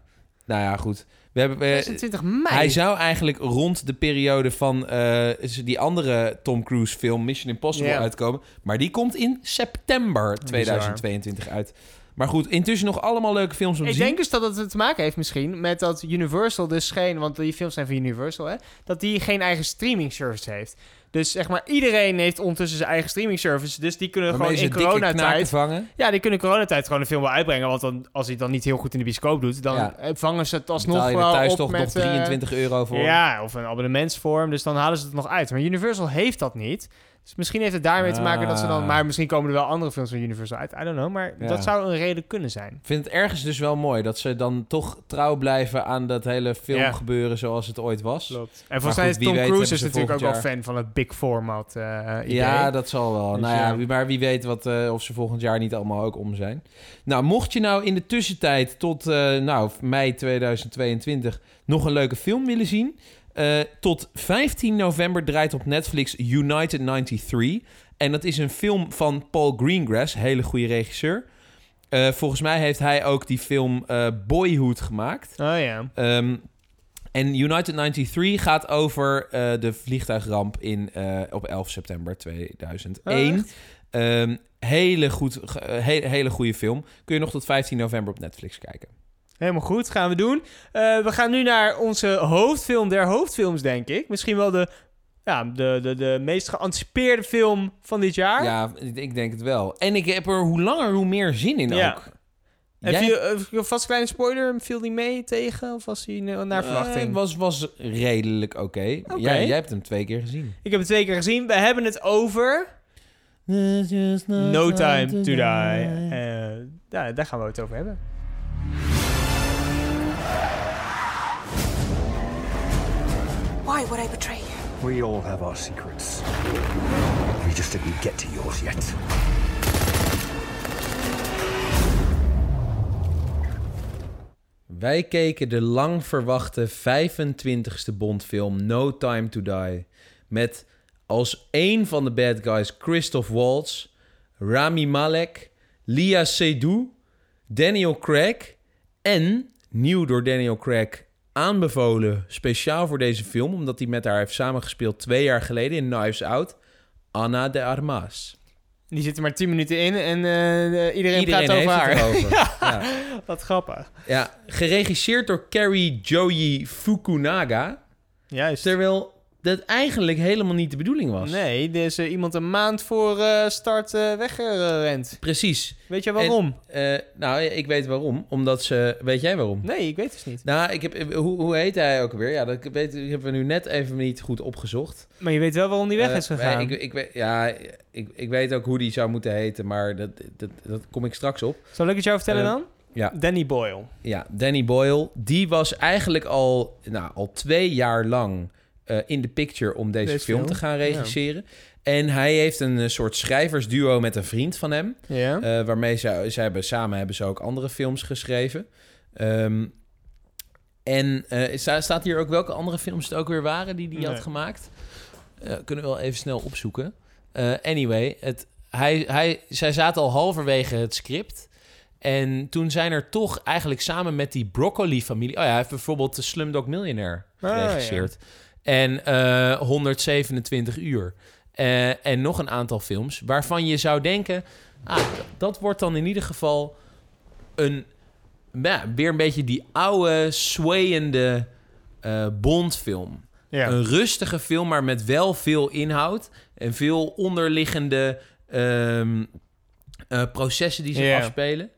Nou ja, goed. We hebben, we, 26 mei. Hij zou eigenlijk rond de periode van eh, die andere Tom Cruise film Mission Impossible uitkomen. Maar die komt in september 2022 uit. Maar goed, intussen nog allemaal leuke films om te Ik zien. denk dus dat het te maken heeft misschien met dat Universal dus geen... Want die films zijn van Universal, hè? Dat die geen eigen streaming service heeft. Dus zeg maar, iedereen heeft ondertussen zijn eigen streaming service. Dus die kunnen Waarmee gewoon in coronatijd... vangen. Ja, die kunnen coronatijd gewoon een film wel uitbrengen. Want dan, als hij het dan niet heel goed in de bioscoop doet... dan Ja. eh, vangen ze het alsnog je wel thuis op toch met... nog eh, 23 euro voor. Ja, of een abonnementsvorm. Dus dan halen ze het nog uit. Maar Universal heeft dat niet. Dus misschien heeft het daarmee te maken dat ze dan... Ah. Maar misschien komen er wel andere films van Universal uit. I don't know. Maar Ja. dat zou een reden kunnen zijn. Ik vind het ergens dus wel mooi dat ze dan toch trouw blijven aan dat hele filmgebeuren zoals het ooit was. Klopt. En volgens mij is Tom Cruise is natuurlijk ook wel volgend fan van het big format eh idee. Ja, dat zal wel. Dus nou ja, maar wie weet wat, eh, of ze volgend jaar niet allemaal ook om zijn. Nou, mocht je nou in de tussentijd tot eh, nou, mei 2022 nog een leuke film willen zien... eh, tot 15 november draait op Netflix United 93. En dat is een film van Paul Greengrass, hele goede regisseur. Eh, volgens mij heeft hij ook die film eh, Boyhood gemaakt. Oh ja. Ehm, en United 93 gaat over de vliegtuigramp in, op 11 september 2001. Oh, echt? Ehm, hele, goed, he- hele goede film. Kun je nog tot 15 november op Netflix kijken. Helemaal goed, gaan we doen. Eh, we gaan nu naar onze hoofdfilm der hoofdfilms, denk ik. Misschien wel de, ja, de, de, de meest geanticipeerde film van dit jaar. Ja, ik- denk het wel. En ik heb er hoe langer hoe meer zin in Ja. ook. Jij- eh, vast een kleine spoiler, viel die mee tegen? Of was hij eh, naar verwachting? Eh, was, was redelijk oké. Jij, jij hebt hem twee keer gezien. Ik heb het twee keer gezien. We hebben het over No Time to Die. Eh, daar, daar gaan we het over hebben. Why would I betray you? We all have our secrets. We just didn't get to yours yet. Wij keken de lang verwachte 25ste Bondfilm No Time to Die. Met als één van de bad guys Christoph Waltz, Rami Malek, Lia Seydoux, Daniel Craig en, nieuw door Daniel Craig, aanbevolen speciaal voor deze film... omdat hij met haar heeft samengespeeld twee jaar geleden in Knives Out... Anna de Armas. Die zitten maar 10 minuten in en eh, iedereen, Iedereen praat over haar. ja. Wat grappig. Ja, geregisseerd door Carrie Joey Fukunaga. Juist. Terwijl dat eigenlijk helemaal niet de bedoeling was. Nee, er is eh, iemand een maand voor eh, start eh, weggerend. Precies. Weet je waarom? Nou, ik weet waarom. Omdat ze... Weet jij waarom? Nee, ik weet het niet. Nou, ik heb, hoe, hoe heet hij ook weer? Ja, dat weet, hebben we nu net even niet goed opgezocht. Maar je weet wel waarom die weg is gegaan. ik, ik, weet, ja, ik, ik weet ook hoe die zou moeten heten, maar dat, dat, dat kom ik straks op. Zal ik het jou vertellen dan? Ja, Danny Boyle. Ja, Danny Boyle, die was eigenlijk al, nou, al twee jaar lang eh, in de picture om deze, Deze film, film, te gaan regisseren. En hij heeft een eh, soort schrijversduo met een vriend van hem. Ja. eh, waarmee ze, ze hebben, samen hebben ze ook andere films geschreven. Ehm, en sta- staat hier ook welke andere films het ook weer waren die hij had gemaakt? Kunnen we wel even snel opzoeken. Anyway, het, hij, hij, zij zaten al halverwege het script. En toen zijn er toch eigenlijk samen met die Broccoli-familie... Oh ja, hij heeft bijvoorbeeld de Slumdog Millionaire Ah, ja. En eh 127 uur. Eh, en nog een aantal films waarvan je zou denken... Ah, dat wordt dan in ieder geval een... Ja, weer een beetje die oude, swayende eh Bondfilm. ja. Een rustige film, maar met wel veel inhoud. En veel onderliggende ehm, eh, processen die zich Ja. afspelen.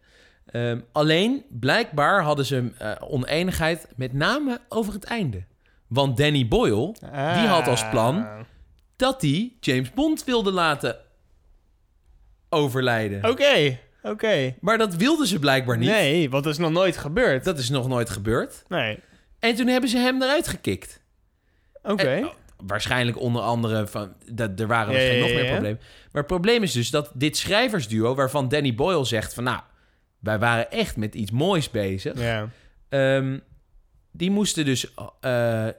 Ehm, alleen, blijkbaar hadden ze eh, oneenigheid, met name over het einde. Want Danny Boyle, die had als plan Ah. dat hij James Bond wilde laten overlijden. Oké, oké. Maar dat wilden ze blijkbaar niet. Nee, want dat is nog nooit gebeurd. Dat is nog nooit gebeurd. Nee. En toen hebben ze hem eruit gekikt. Oké. Oh, waarschijnlijk onder andere van... Dat, er waren waarschijnlijk ja, nog ja, meer ja. problemen. Maar het probleem is dus dat dit schrijversduo... waarvan Danny Boyle zegt van... nou, wij waren echt met iets moois bezig. Ja. Ehm, die moesten dus eh,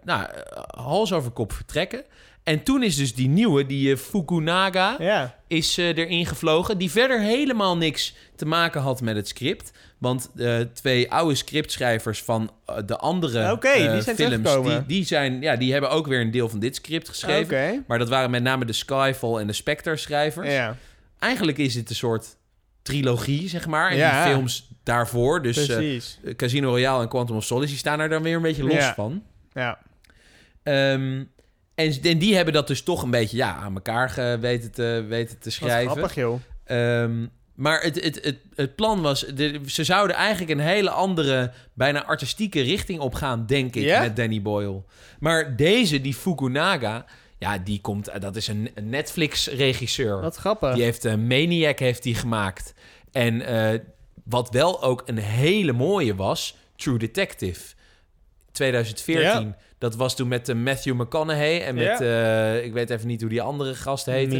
nou, eh, hals over kop vertrekken. En toen is dus die nieuwe, die eh, Fukunaga, is erin gevlogen. Die verder helemaal niks te maken had met het script. Want de twee oude scriptschrijvers van de andere Oké, die zijn films... Die, die, zijn, ja, die hebben ook weer een deel van dit script geschreven. Maar dat waren met name de Skyfall en de Spectre schrijvers. Eigenlijk is het een soort trilogie, zeg maar. En Ja. die films daarvoor, dus eh, Precies. Casino Royale en Quantum of Solace... die staan er dan weer een beetje los Ja. van. ja. Ehm, en, en die hebben dat dus toch een beetje ja, aan elkaar ge- weten te, weten te schrijven. grappig, joh. Ehm, maar het, het, het, het plan was... de- ze zouden eigenlijk een hele andere, bijna artistieke richting opgaan, denk ik, Ja? met Danny Boyle. Maar deze, die Fukunaga... Ja, die komt... Dat is een Netflix-regisseur. Wat grappig. Die heeft uh, Maniac heeft die gemaakt. En eh, wat wel ook een hele mooie was... True Detective. 2014. Dat was toen met eh, Matthew McConaughey en met... eh, ik weet even niet hoe die andere gast heette.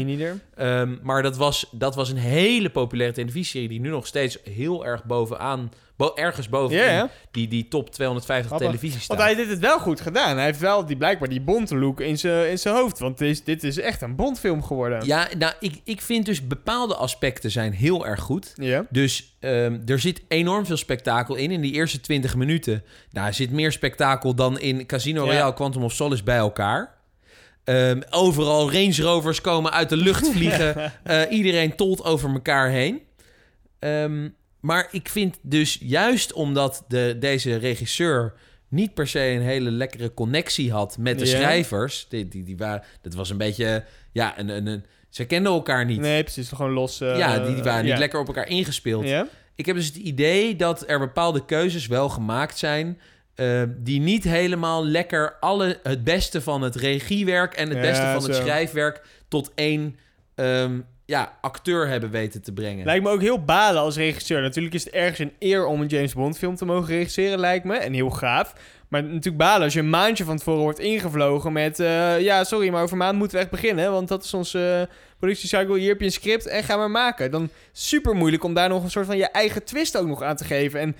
Ehm, maar dat was, dat was een hele populaire televisieserie... die nu nog steeds heel erg bovenaan... Bo ergens ja. die, die top 250 Grappig. televisie staat. Want hij heeft het wel goed gedaan. Hij heeft wel die, blijkbaar die bonte look in zijn in zijn hoofd. Want dit is, dit is echt een Bondfilm geworden. Ja, nou, ik, ik vind dus bepaalde aspecten zijn heel erg goed. Dus ehm, er zit enorm veel spektakel in. In die eerste 20 minuten nou, er zit meer spektakel dan in Casino. Royale Quantum of Solace bij elkaar. Ehm, overal Range Rovers komen uit de lucht vliegen. Eh, iedereen tolt over elkaar heen. Ehm, maar ik vind dus juist omdat de, deze regisseur niet per se een hele lekkere connectie had met de Ja. schrijvers. Die, die, die waren, dat was een beetje, ja, een, een, een, ze kenden elkaar niet. Nee, precies. Gewoon los. eh, ja, die, die waren niet ja. lekker op elkaar ingespeeld. Ja. Ik heb dus het idee dat er bepaalde keuzes wel gemaakt zijn. eh, die niet helemaal lekker alle, het beste van het regiewerk en het beste van het schrijfwerk tot één ehm, ja, acteur hebben weten te brengen. Lijkt me ook heel balen als regisseur. Natuurlijk is het ergens een eer om een James Bond film te mogen regisseren, lijkt me. En heel gaaf. Maar natuurlijk balen als je een maandje van tevoren wordt ingevlogen met... eh, ja, sorry, maar over maand moeten we echt beginnen. Want dat is onze uh, productiecycle. Hier heb je een script en ga maar maken. Dan super moeilijk om daar nog een soort van je eigen twist ook nog aan te geven. En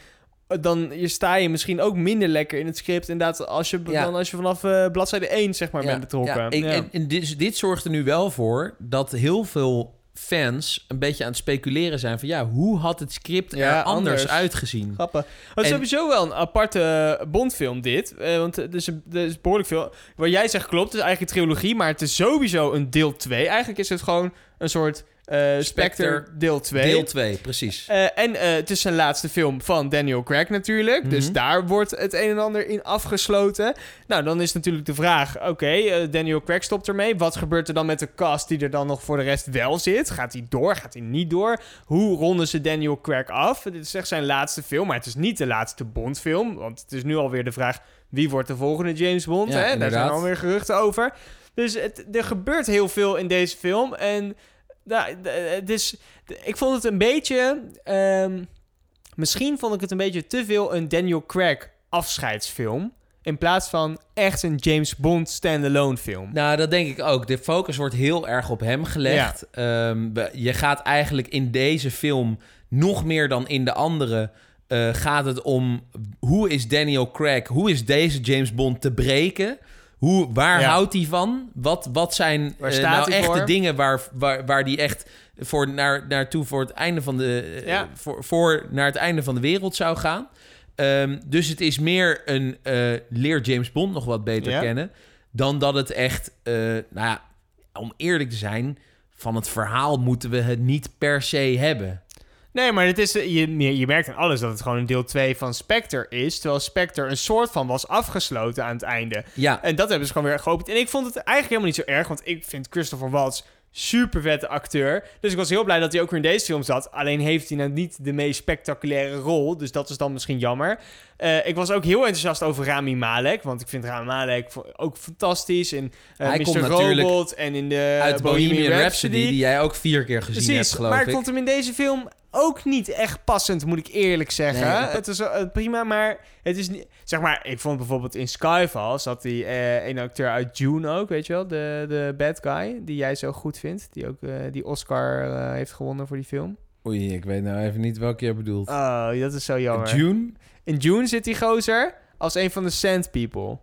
dan je sta je misschien ook minder lekker in het script. Inderdaad, als je, Ja. dan als je vanaf eh, bladzijde 1 zeg maar bent betrokken. Ja, ik- Ja. En, en dit, dit zorgt er nu wel voor dat heel veel fans een beetje aan het speculeren zijn van ja, hoe had het script Ja, er anders, anders. uitgezien? Grappig. Het is sowieso wel een aparte Bondfilm dit. Eh, want het is, het is behoorlijk veel... Wat jij zegt klopt, het is eigenlijk een trilogie... maar het is sowieso een deel 2. Eigenlijk is het gewoon een soort eh Spectre Spectre deel 2. Deel 2, precies. Eh, en eh, het is zijn laatste film van Daniel Craig natuurlijk. Dus Mhm. daar wordt het een en ander in afgesloten. Nou, dan is natuurlijk de vraag... Oké, Daniel Craig stopt ermee. Wat gebeurt er dan met de cast die er dan nog voor de rest wel zit? Gaat hij door? Gaat hij niet door? Hoe ronden ze Daniel Craig af? Dit is echt zijn laatste film, maar het is niet de laatste Bond-film. Want het is nu alweer de vraag... Wie wordt de volgende James Bond? Ja, hè? Daar zijn alweer geruchten over. Dus het, er gebeurt heel veel in deze film. En nou, het is, ik vond het een beetje... ehm, misschien vond ik het een beetje te veel een Daniel Craig afscheidsfilm... in plaats van echt een James Bond standalone film. Nou, dat denk ik ook. De focus wordt heel erg op hem gelegd. Ehm, je gaat eigenlijk in deze film nog meer dan in de andere. eh, gaat het om hoe is Daniel Craig, hoe is deze James Bond te breken? Hoe, waar Ja. houdt hij van? Wat, wat zijn staat nou hij echt de voor? dingen waar, waar, waar die echt voor naar, naartoe voor het einde van de eh, voor, voor naar het einde van de wereld zou gaan? Ehm, dus het is meer een eh, leer James Bond nog wat beter Ja. kennen dan dat het echt, nou ja, om eerlijk te zijn, van het verhaal moeten we het niet per se hebben. Nee, maar het is, eh, je, je merkt aan alles dat het gewoon een deel 2 van Spectre is... terwijl Spectre een soort van was afgesloten aan het einde. Ja, En dat hebben ze gewoon weer geopend. En ik vond het eigenlijk helemaal niet zo erg, want ik vind Christopher Waltz super vette acteur. Dus ik was heel blij dat hij ook weer in deze film zat. Alleen heeft hij nou niet de meest spectaculaire rol, dus dat is dan misschien jammer. Eh, ik was ook heel enthousiast over Rami Malek, want ik vind Rami Malek ook fantastisch in eh Hij Mr. komt Robot en in de uit Bohemian Rhapsody, die jij ook vier keer gezien hebt, geloof maar ik. ik vond hem in deze film ook niet echt passend, moet ik eerlijk zeggen. Nee, het is eh, prima, maar het is niet... Zeg maar, ik vond bijvoorbeeld in Skyfall zat die eh een acteur uit June ook, weet je wel? De, de bad guy, die jij zo goed vindt. Die ook eh, die Oscar heeft gewonnen voor die film. Oei, ik weet nou even niet welke je bedoelt. Oh, dat is zo jammer. June? in June zit die gozer als een van de Sand People.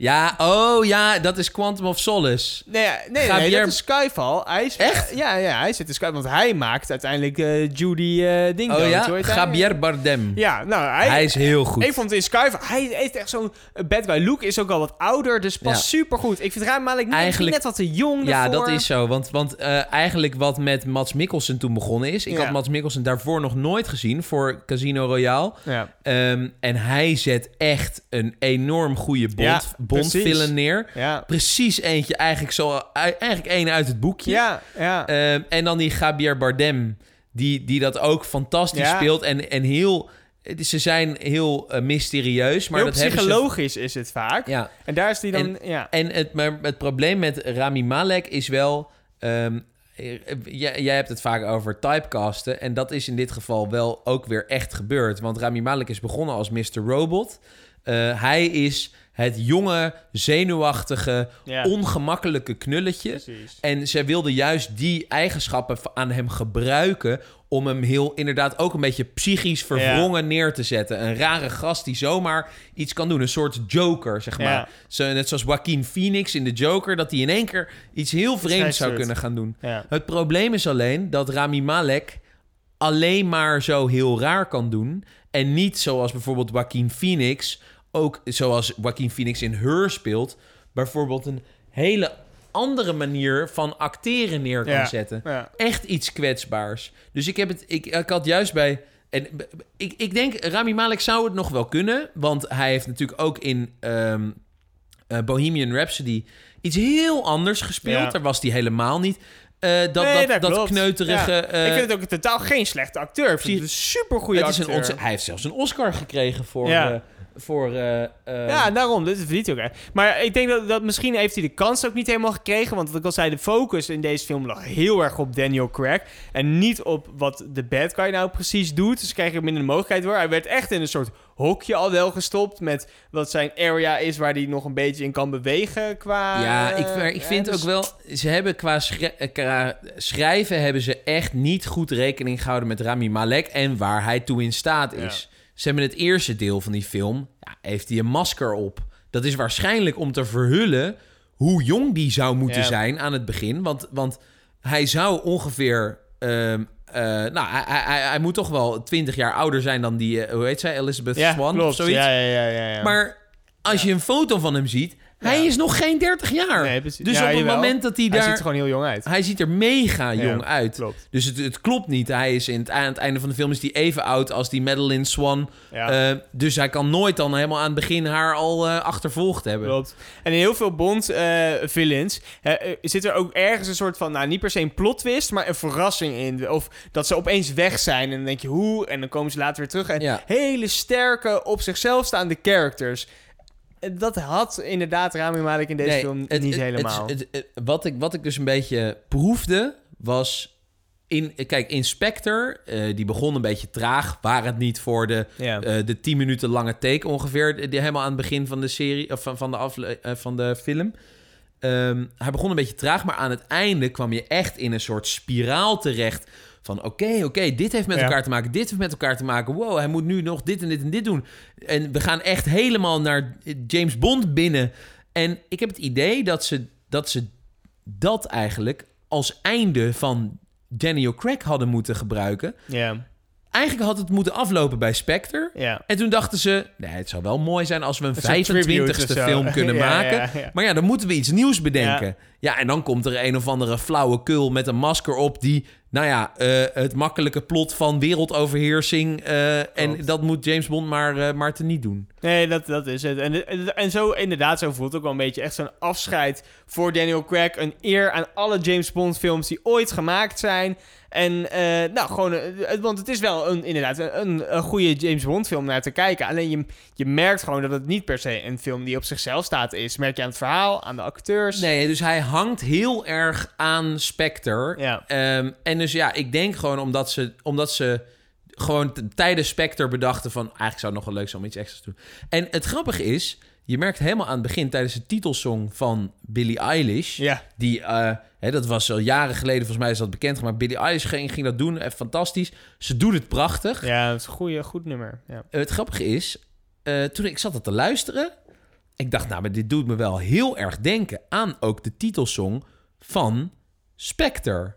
Ja, oh ja, dat is Quantum of Solace. Nee, nee, nee, Javier- dat is Skyfall. Hij is, Echt? Ja, ja, hij zit in Skyfall. Want hij maakt uiteindelijk eh, Judy eh Ding Oh ja? Javier Bardem. Ja, nou, hij, Hij is heel goed. Ik vond het in Skyfall... Hij heeft echt zo'n bad guy look. Is ook al wat ouder, dus past Ja. super goed. Ik vind Rami Malek net, Eigenlijk- net wat te jong Ja, dat is zo. Want, want eh, eigenlijk wat met Mats Mikkelsen toen begonnen is... Ik Ja. had Mats Mikkelsen daarvoor nog nooit gezien voor Casino Royale. Ja, Ehm, en hij zet echt een enorm goede Bond, Bond-villain neer. ja. Precies eentje, eigenlijk, zo, eigenlijk één uit het boekje. Ja, ja. Ehm, en dan die Javier Bardem, die, die dat ook fantastisch Ja. speelt. En, en heel... Ze zijn heel eh, mysterieus, maar Heel dat ze... psychologisch is het vaak. Ja, En daar is die dan... ja. en het, maar het probleem met Rami Malek is wel... ehm, eh, jij, jij hebt het vaak over typecasten. En dat is in dit geval wel ook weer echt gebeurd. Want Rami Malek is begonnen als Mr. Robot. Eh, hij is het jonge, zenuwachtige, Ja. ongemakkelijke knulletje. Precies. En zij wilde juist die eigenschappen aan hem gebruiken... om hem heel inderdaad ook een beetje psychisch verwrongen neer te zetten. Een rare gast die zomaar iets kan doen. Een soort joker, zeg maar. Ja. Zo, net zoals Joaquin Phoenix in de Joker... dat hij in één keer iets heel vreemds zou kunnen gaan doen. Ja. Het probleem is alleen dat Rami Malek alleen maar zo heel raar kan doen... en niet zoals bijvoorbeeld Joaquin Phoenix... ook zoals Joaquin Phoenix in Her speelt... bijvoorbeeld een hele andere manier van acteren neer kan Ja. zetten. Ja. Echt iets kwetsbaars. Dus ik heb het... Ik, ik had juist bij... En ik, ik denk, Rami Malek zou het nog wel kunnen. Want hij heeft natuurlijk ook in ehm, eh, Bohemian Rhapsody iets heel anders gespeeld. Ja. Daar was hij helemaal niet. Eh, dat, Nee, dat, dat, kneuterige... Ja. eh, ik vind het ook totaal geen slechte acteur. Ik vind het een supergoeie het is acteur. een hij heeft zelfs een Oscar gekregen voor, Ja. Voor... eh, eh, Ja, daarom. Dit verdient hij ook echt. Maar ik denk dat, dat misschien heeft hij de kans ook niet helemaal gekregen. Want wat ik al zei, de focus in deze film lag heel erg op Daniel Craig. En niet op wat de bad guy nou precies doet. Dus kreeg er minder de mogelijkheid voor. Hij werd echt in een soort hokje al wel gestopt. Met wat zijn area is waar hij nog een beetje in kan bewegen qua... Ja, ik, maar ik eh, vind dus- ook wel... Ze hebben qua, schri- qua schrijven hebben ze echt niet goed rekening gehouden met Rami Malek en waar hij toe in staat is. Ze hebben het eerste deel van die film, ja, heeft hij een masker op. Dat is waarschijnlijk om te verhullen hoe jong die zou moeten Ja. zijn aan het begin. Want, want hij zou ongeveer... ehm, eh, nou, hij, hij, hij, moet toch wel 20 jaar ouder zijn dan die... eh, hoe heet zij? Elizabeth Ja, Swan klopt. of zoiets. Ja, ja, ja, ja, ja. Maar als je een foto van hem ziet, hij is nog geen 30 jaar. Nee, precies. Dus Ja, op het jawel. moment dat hij hij daar... ziet er gewoon heel jong uit. Hij ziet er mega Ja, jong uit. Klopt. Dus het, het klopt niet. Hij is in het, aan het einde van de film is hij even oud als die Madeline Swan. Ja. Eh, dus hij kan nooit dan helemaal aan het begin haar al eh, achtervolgd hebben. Klopt. En in heel veel Bond-villains zit er ook ergens een soort van, nou niet per se een plot twist, maar een verrassing in. Of dat ze opeens weg zijn en dan denk je hoe, en dan komen ze later weer terug. En Ja. hele sterke, op zichzelf staande characters. Dat had inderdaad Rami Malek in deze Nee, film het- niet het- helemaal. het- het- het- wat, ik, wat ik dus een beetje proefde, was... In, kijk, Inspector, eh, die begon een beetje traag. Waar het niet voor de, ja. eh, de 10 minuten lange take ongeveer... Die, helemaal aan het begin van de serie, of van, van, de, afle- eh, van de film... Ehm, hij begon een beetje traag, maar aan het einde kwam je echt in een soort spiraal terecht. Van oké, oké, dit heeft met Ja. elkaar te maken, dit heeft met elkaar te maken. Wow, hij moet nu nog dit en dit en dit doen. En we gaan echt helemaal naar James Bond binnen. En ik heb het idee dat ze dat, ze dat eigenlijk als einde van Daniel Craig hadden moeten gebruiken. ja. Eigenlijk had het moeten aflopen bij Spectre. Ja. En toen dachten ze, nee, het zou wel mooi zijn als we een Een soort tribute 25ste of zo. film kunnen Ja, maken. ja. Maar ja, dan moeten we iets nieuws bedenken. Ja. en dan komt er een of andere flauwe kul met een masker op... die, nou ja, eh, het makkelijke plot van wereldoverheersing... eh, en dat moet James Bond maar, eh, maar te niet doen. Nee, dat, dat is het. En, en, en zo, inderdaad, zo voelt het ook wel een beetje echt zo'n afscheid voor Daniel Craig. Een eer aan alle James Bond films die ooit gemaakt zijn. En, eh, nou, gewoon, eh, want het is wel een, inderdaad een, een goede James Bond film naar te kijken. Alleen je, je merkt gewoon dat het niet per se een film die op zichzelf staat is. Merk je aan het verhaal, aan de acteurs. Nee, dus hij hangt heel erg aan Spectre. Ja. Ehm, en dus ja, ik denk gewoon omdat ze, omdat ze gewoon tijdens Spectre bedachten van... eigenlijk zou het nog wel leuk zijn om iets extra's te doen. En het grappige is, je merkt helemaal aan het begin... tijdens de titelsong van Billie Eilish... Ja. die, eh, hè, dat was al jaren geleden, volgens mij is dat bekendgemaakt... Billie Eilish ging, ging dat doen, echt fantastisch. Ze doet het prachtig. Ja, dat is een goeie, goed nummer. Ja. Eh, het grappige is, eh, toen ik zat dat te luisteren... ik dacht, nou, maar dit doet me wel heel erg denken... aan ook de titelsong van Spectre.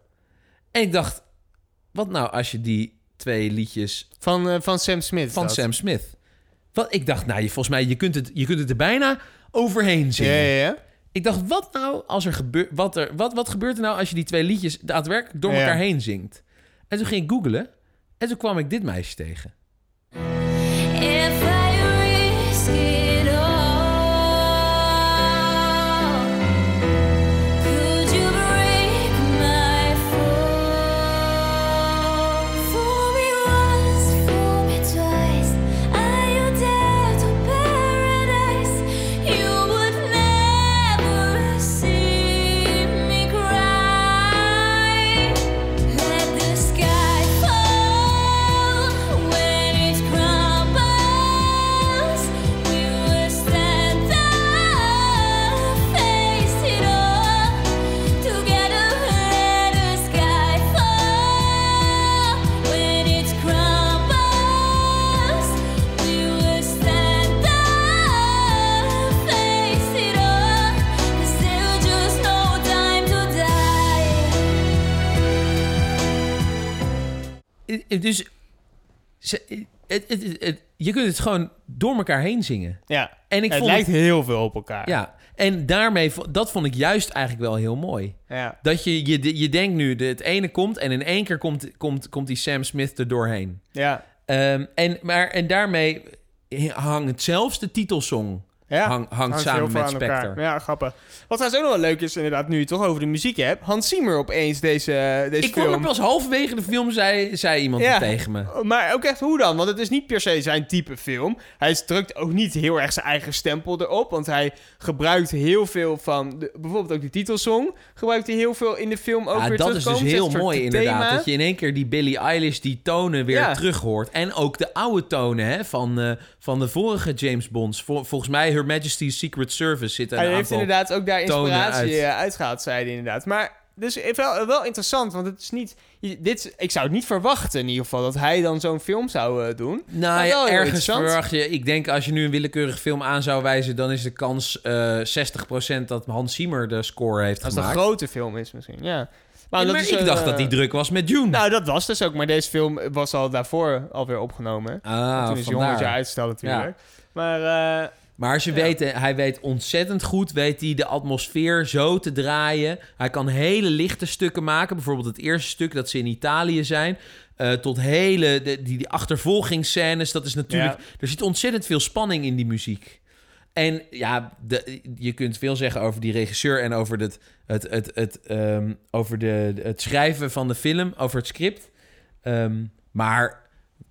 En ik dacht, wat nou als je die twee liedjes Van, eh, van Sam Smith. van dat. Sam Smith... Wat, ik dacht, nou, je, volgens mij, je kunt, het, je kunt het er bijna overheen Ja, zingen. ja, ja. Ik dacht, wat nou als er gebeurt... Wat, er, wat, wat gebeurt er nou als je die twee liedjes daadwerkelijk door Ja. elkaar heen zingt? En toen ging ik googlen en toen kwam ik dit meisje tegen. If I risk it Dus ze, het, het, je kunt het gewoon door elkaar heen zingen. ja. En ik het vond lijkt heel veel op elkaar. ja, en daarmee, dat vond ik juist eigenlijk wel heel mooi. ja. Dat je, je, je denkt nu, de, het ene komt en in één keer komt, komt, komt die Sam Smith er doorheen. ja. Ehm, en, maar, en daarmee hangt zelfs de titelsong Ja, hang- hangt samen met elkaar. Spectre. Ja, grappig. Wat trouwens ook nog wel leuk is, inderdaad, nu je het toch over de muziek hebt. Hans Zimmer opeens deze, deze Ik kwam film. er pas halverwege de film, zei, zei iemand Ja. tegen me. Maar ook echt hoe dan? Want het is niet per se zijn type film. Hij drukt ook niet heel erg zijn eigen stempel erop. Want hij gebruikt heel veel van... De, bijvoorbeeld ook die titelsong. Gebruikt hij heel veel in de film ook Ja, weer dat is dus heel mooi inderdaad. thema. Dat je in één keer die Billie Eilish, die tonen weer terug hoort. En ook de oude tonen hè, van, eh, van de vorige James Bonds. Vol- volgens mij Her Majesty's Secret Service zit er Hij een heeft inderdaad ook daar inspiratie uit. uit. uitgehaald, zei hij inderdaad. Maar dus wel, wel interessant, want het is niet... Dit, ik zou het niet verwachten in ieder geval, dat hij dan zo'n film zou eh, doen. Nou ja, ergens verwacht je... Ik denk als je nu een willekeurige film aan zou wijzen... dan is de kans eh 60% dat Hans Zimmer de score heeft Als het een gemaakt. grote film is misschien, ja. Maar, dat is, ik eh, dacht dat die druk was met June. Nou, dat was dus ook. Maar deze film was al daarvoor alweer opgenomen. ah, Toen is hij vandaar. 100 jaar uitgesteld natuurlijk. Maar eh, Maar als je Ja. weet, eh, hij weet ontzettend goed, weet hij de atmosfeer zo te draaien. Hij kan hele lichte stukken maken. Bijvoorbeeld het eerste stuk dat ze in Italië zijn. eh, tot hele, de, die, die achtervolgingsscènes. Dat is natuurlijk, er zit ontzettend veel spanning in die muziek. En ja, de, je kunt veel zeggen over die regisseur en over, het, het, het, het, ehm, over de, het schrijven van de film, over het script. Ehm, maar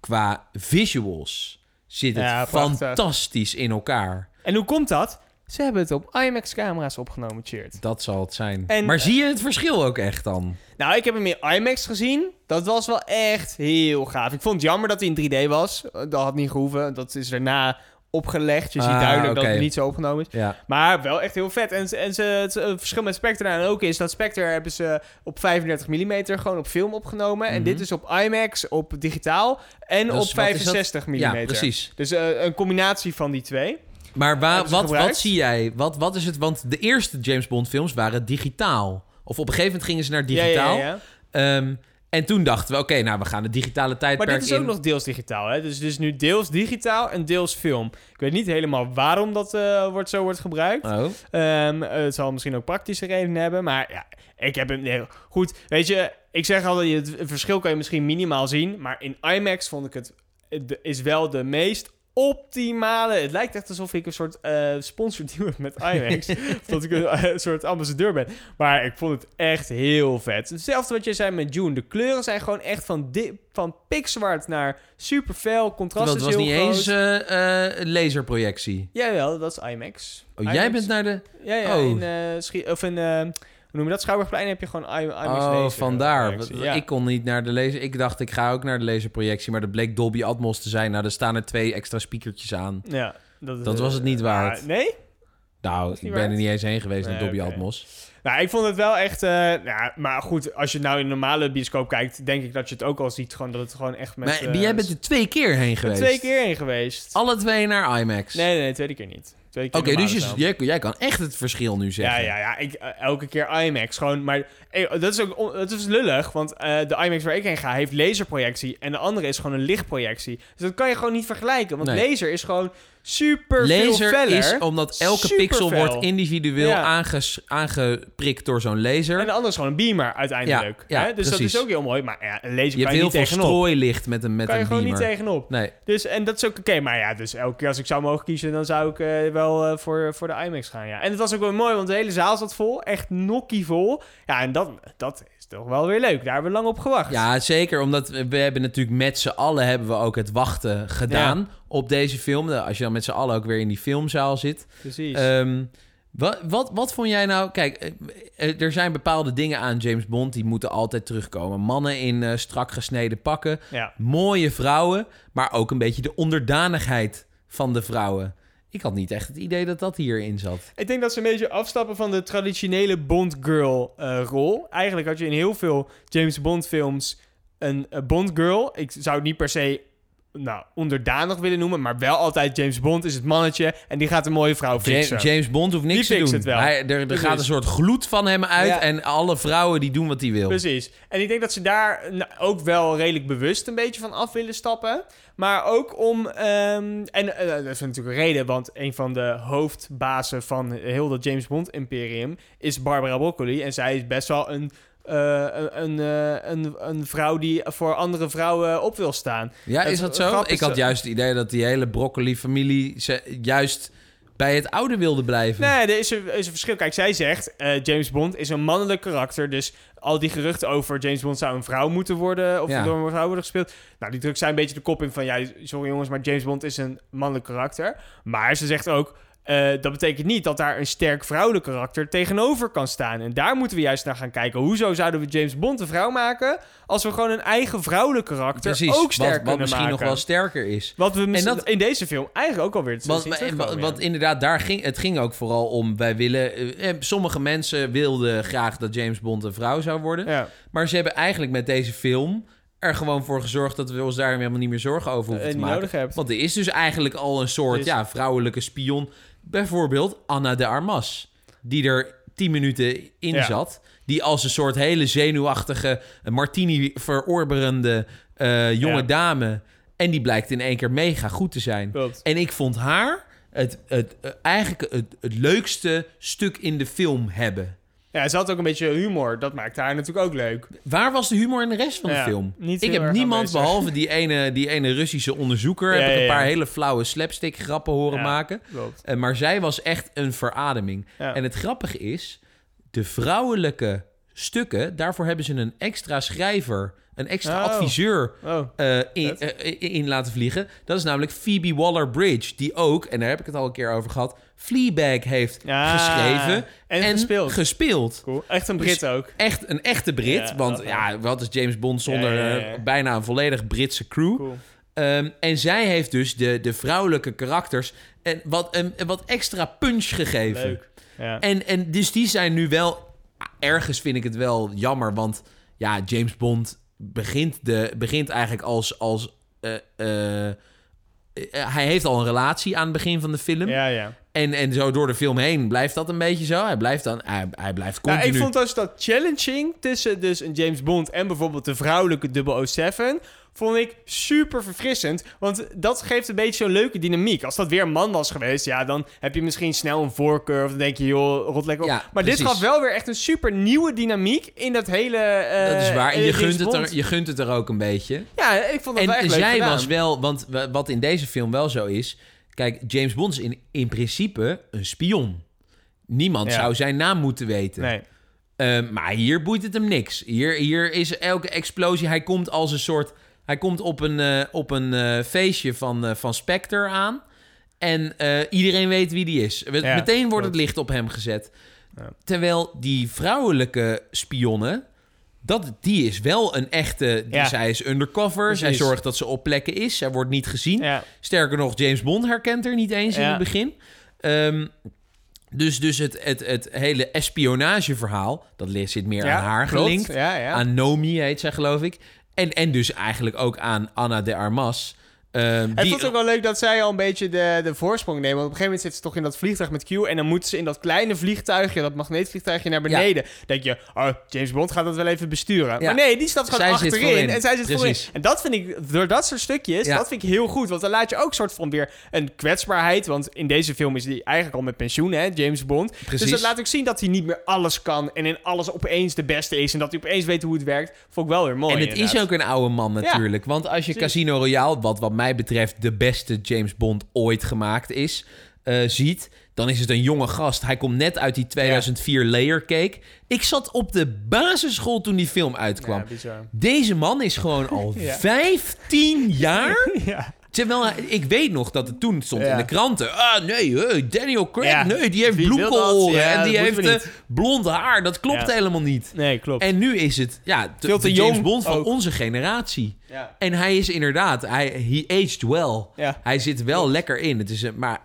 qua visuals zit het Ja, fantastisch in elkaar. En hoe komt dat? Ze hebben het op IMAX-camera's opgenomen, Cheert. Dat zal het zijn. En- maar zie je het verschil ook echt dan? Nou, ik heb hem in IMAX gezien. Dat was wel echt heel gaaf. Ik vond het jammer dat hij in 3D was. Eh, Dat had niet gehoeven. Dat is daarna opgelegd. Je ziet Ah, duidelijk dat het niet zo opgenomen is. Ja. Maar wel echt heel vet. En, ze- en ze, het, eh, verschil met Spectre en ook is dat Spectre hebben ze op 35 mm gewoon op film opgenomen. En Mhm. dit is op IMAX, op digitaal en Dus op wat is dat? 65 mm. ja, precies. Dus eh, een combinatie van die twee. Maar waar, wat, gebruikt? wat zie jij? Wat, wat is het? Want de eerste James Bond films waren digitaal. Of op een gegeven moment gingen ze naar digitaal. Ja, ja, ja. Ehm, en toen dachten we, oké, nou, we gaan de digitale tijdperk Maar dit is ook in. nog deels digitaal. Hè? Dus, dus nu deels digitaal en deels film. Ik weet niet helemaal waarom dat eh, wordt, zo wordt gebruikt. Oh. Ehm, eh, het zal misschien ook praktische redenen hebben. Maar ja, ik heb hem... Nee, goed, weet je... Ik zeg altijd, je- het verschil kan je misschien minimaal zien. Maar in IMAX vond ik het... Het is wel de meest optimale... Het lijkt echt alsof ik een soort eh sponsordeal heb met IMAX. of dat ik een, eh, soort ambassadeur ben. Maar ik vond het echt heel vet. Hetzelfde wat je zei met June. De kleuren zijn gewoon echt van, van pikzwart naar super fel. Contrast is was niet groot. eens eh, laserprojectie. Jawel, dat is IMAX. Oh, IMAX. jij bent naar de... Ja, ja. Oh. In, of in, noem je dat? Schouwburgplein heb je gewoon I- IMAX Oh, laser vandaar. Ja. Ik kon niet naar de laser. Ik dacht, ik ga ook naar de laserprojectie. Maar dat bleek Dolby Atmos te zijn. Nou, er staan er twee extra speakertjes aan. ja, dat, Dat eh, was het niet waard. nee? Nou, ik ben er niet eens heen geweest naar Dolby. Atmos. Nou, ik vond het wel echt... eh, ja, maar goed, als je nou in een normale bioscoop kijkt... denk ik dat je het ook al ziet. Gewoon, dat het gewoon echt met... maar eh, jij bent er twee keer heen geweest. twee keer heen geweest. Alle twee naar IMAX. Nee, nee, nee, tweede keer niet. Keer Oké, dus je, jij, jij kan echt het verschil nu Ja, zeggen. ja, ja. Ik, eh, elke keer IMAX. Gewoon, maar eh, dat is ook dat is lullig. Want eh, de IMAX waar ik heen ga heeft laserprojectie. En de andere is gewoon een lichtprojectie. Dus dat kan je gewoon niet vergelijken. Want Nee. laser is gewoon super veel Laser feller. is omdat elke Super pixel fel. wordt individueel Ja. aanges, aangeprikt door zo'n laser. En de andere is gewoon een beamer uiteindelijk. Ja, ja, hè? Dus precies. dat is ook heel mooi. Maar ja, een laser je kan hebt je heel niet veel tegenop. strooilicht met een, met kan je een gewoon beamer. niet tegenop. Nee. Dus, en dat is ook oké. Maar ja, dus elke keer als ik zou mogen kiezen, dan zou ik wel eh, voor, voor de IMAX gaan. Ja. En het was ook wel mooi, want de hele zaal zat vol. Echt nokkie vol. Ja, en dat, dat is toch wel weer leuk. Daar hebben we lang op gewacht. Ja, zeker. Omdat we hebben natuurlijk met z'n allen hebben we ook het wachten gedaan op deze film. Als je dan met z'n allen ook weer in die filmzaal zit. precies. Ehm, wat, wat, wat vond jij nou... Kijk, eh, eh, er zijn bepaalde dingen aan James Bond... die moeten altijd terugkomen. Mannen in strak gesneden pakken. ja. Mooie vrouwen. Maar ook een beetje de onderdanigheid van de vrouwen. Ik had niet echt het idee dat dat hierin zat. Ik denk dat ze een beetje afstappen van de traditionele Bond girl eh, rol. Eigenlijk had je in heel veel James Bond films een eh, Bond girl. Ik zou het niet per se nou, onderdanig willen noemen, maar wel altijd James Bond is het mannetje en die gaat een mooie vrouw fixen. James, James Bond hoeft niks Die te doen. het wel. Hij, er er gaat een soort gloed van hem uit... Ja. en alle vrouwen die doen wat hij wil. Precies. En ik denk dat ze daar nou, ook wel redelijk bewust een beetje van af willen stappen. Maar ook om... ehm, en eh, dat is natuurlijk een reden, want een van de hoofdbazen van heel dat James Bond-imperium is Barbara Broccoli. En zij is best wel een, eh, een, een, eh, een, een vrouw die voor andere vrouwen op wil staan. Ja, is dat zo? Ik had juist het idee dat die hele broccoli-familie juist bij het oude wilde blijven. Nee, er is een, is een verschil. Kijk, zij zegt, eh, James Bond is een mannelijk karakter. Dus al die geruchten over James Bond zou een vrouw moeten worden... of Ja. door een vrouw worden gespeeld... Nou, die drukt zij een beetje de kop in van... ja, sorry jongens, maar James Bond is een mannelijk karakter. Maar ze zegt ook... eh, dat betekent niet dat daar een sterk vrouwelijk karakter tegenover kan staan. En daar moeten we juist naar gaan kijken. Hoezo zouden we James Bond een vrouw maken... als we gewoon een eigen vrouwelijk karakter Precies, ook sterk wat, wat kunnen misschien maken? nog wel sterker is. Wat we mis- dat- in deze film eigenlijk ook alweer Want, zien en wat, wat ja. inderdaad, daar ging, het ging ook vooral om, wij willen... eh, eh, sommige mensen wilden graag dat James Bond een vrouw zou worden. Ja. Maar ze hebben eigenlijk met deze film er gewoon voor gezorgd... dat we ons daar helemaal niet meer zorgen over hoeven te maken. Want er is dus eigenlijk al een soort ja, vrouwelijke spion. Bijvoorbeeld Anna de Armas. Die er tien minuten in Ja. zat. Die als een soort hele zenuwachtige, eh, martini verorberende eh, jonge Ja. dame. En die blijkt in één keer mega goed te zijn. Klopt. En ik vond haar het, het, eh, eigenlijk het, het leukste stuk in de film hebben. Ja, ze had ook een beetje humor. Dat maakte haar natuurlijk ook leuk. Waar was de humor in de rest van de Ja, film? niet ik heb niemand aanwezig. behalve die ene, die ene Russische onderzoeker. Ja, heb ik een paar hele flauwe slapstick grappen horen maken. Klopt. Eh, maar zij was echt een verademing. En het grappige is, de vrouwelijke stukken, daarvoor hebben ze een extra schrijver, een extra Oh. adviseur Oh, eh, in, eh, in, laten vliegen. Dat is namelijk Phoebe Waller-Bridge, die ook, en daar heb ik het al een keer over gehad, Fleabag heeft Ja, geschreven en gespeeld. gespeeld. cool. Echt een Brit Dus- ook. Echt een echte Brit, Ja, want ja, wat is James Bond zonder Ja, eh, bijna een volledig Britse crew? Cool. Ehm, en zij heeft dus de, de vrouwelijke karakters en wat, een, een wat extra punch gegeven. Leuk. Ja. En, en dus die zijn nu wel... Ergens vind ik het wel jammer, want ja, James Bond begint, de, begint eigenlijk als... als eh, eh, eh, hij heeft al een relatie aan het begin van de film. ja, ja. En, en zo door de film heen blijft dat een beetje zo. Hij blijft dan... Hij, hij blijft Ja, continu... ik vond dus dat challenging tussen dus een James Bond en bijvoorbeeld de vrouwelijke 007... vond ik super verfrissend. Want dat geeft een beetje zo'n leuke dynamiek. Als dat weer een man was geweest, ja, dan heb je misschien snel een voorkeur... of dan denk je, joh, rot lekker op. Ja, maar dit gaf wel weer echt een super nieuwe dynamiek... in dat hele... eh, Dat is waar. En je hele gunt, het er, je gunt het er ook een beetje. Ja, ik vond dat wel echt En zij gedaan. was wel, want wat in deze film wel zo is. Kijk, James Bond is in, in principe een spion. Niemand Ja. zou zijn naam moeten weten. Nee. Ehm, maar hier boeit het hem niks. Hier, hier is elke explosie. Hij komt als een soort. Hij komt op een, eh, op een eh, feestje van, eh, van Spectre aan. En iedereen weet wie die is. Ja, Meteen wordt het licht op hem gezet. Ja. Terwijl die vrouwelijke spionnen. Dat, die is wel een echte. Die, Ja. Zij is undercover. Zij Precies. zorgt dat ze op plekken is. Zij wordt niet gezien. Sterker nog, James Bond herkent er niet eens in het begin. Ehm, dus dus het, het, het hele espionageverhaal, dat zit meer aan haar gelinkt. Aan Nomi heet zij, geloof ik. En, en dus eigenlijk ook aan Anna de Armas. Ehm, het ook wel leuk dat zij al een beetje de, de voorsprong nemen. Want op een gegeven moment zitten ze toch in dat vliegtuig met Q. En dan moeten ze in dat kleine vliegtuigje, dat magneetvliegtuigje, naar beneden. denk je, oh, James Bond gaat dat wel even besturen. Ja. Maar nee, die staat gewoon Zij zit achterin. En zij zit voorin. En dat vind ik, door dat soort stukjes, Ja. dat vind ik heel goed. Want dan laat je ook soort van weer een kwetsbaarheid. Want in deze film is die eigenlijk al met pensioen, hè, James Bond. Precies. Dus dat laat ook zien dat hij niet meer alles kan. En in alles opeens de beste is. En dat hij opeens weet hoe het werkt. Vond ik wel weer mooi. en het is ook een oude man natuurlijk. Want als je. Casino Royale, wat wat mij betreft de beste James Bond ooit gemaakt is, eh, ziet... dan is het een jonge gast. Hij komt net uit die 2004 Layer Cake. Ik zat op de basisschool toen die film uitkwam. Ja. Deze man is gewoon al Ja. 15 jaar. Terwijl hij- ik weet nog dat het toen stond in de kranten. Ah, nee, hey, Daniel Craig, Ja. nee, die heeft Ja, en die heeft eh, blond haar. Dat klopt Ja. helemaal niet. Nee, klopt. En nu is het ja, de, Veel te James jong Bond van ook. onze generatie. En hij is inderdaad, hij he aged well. Hij zit wel lekker in. Het is, maar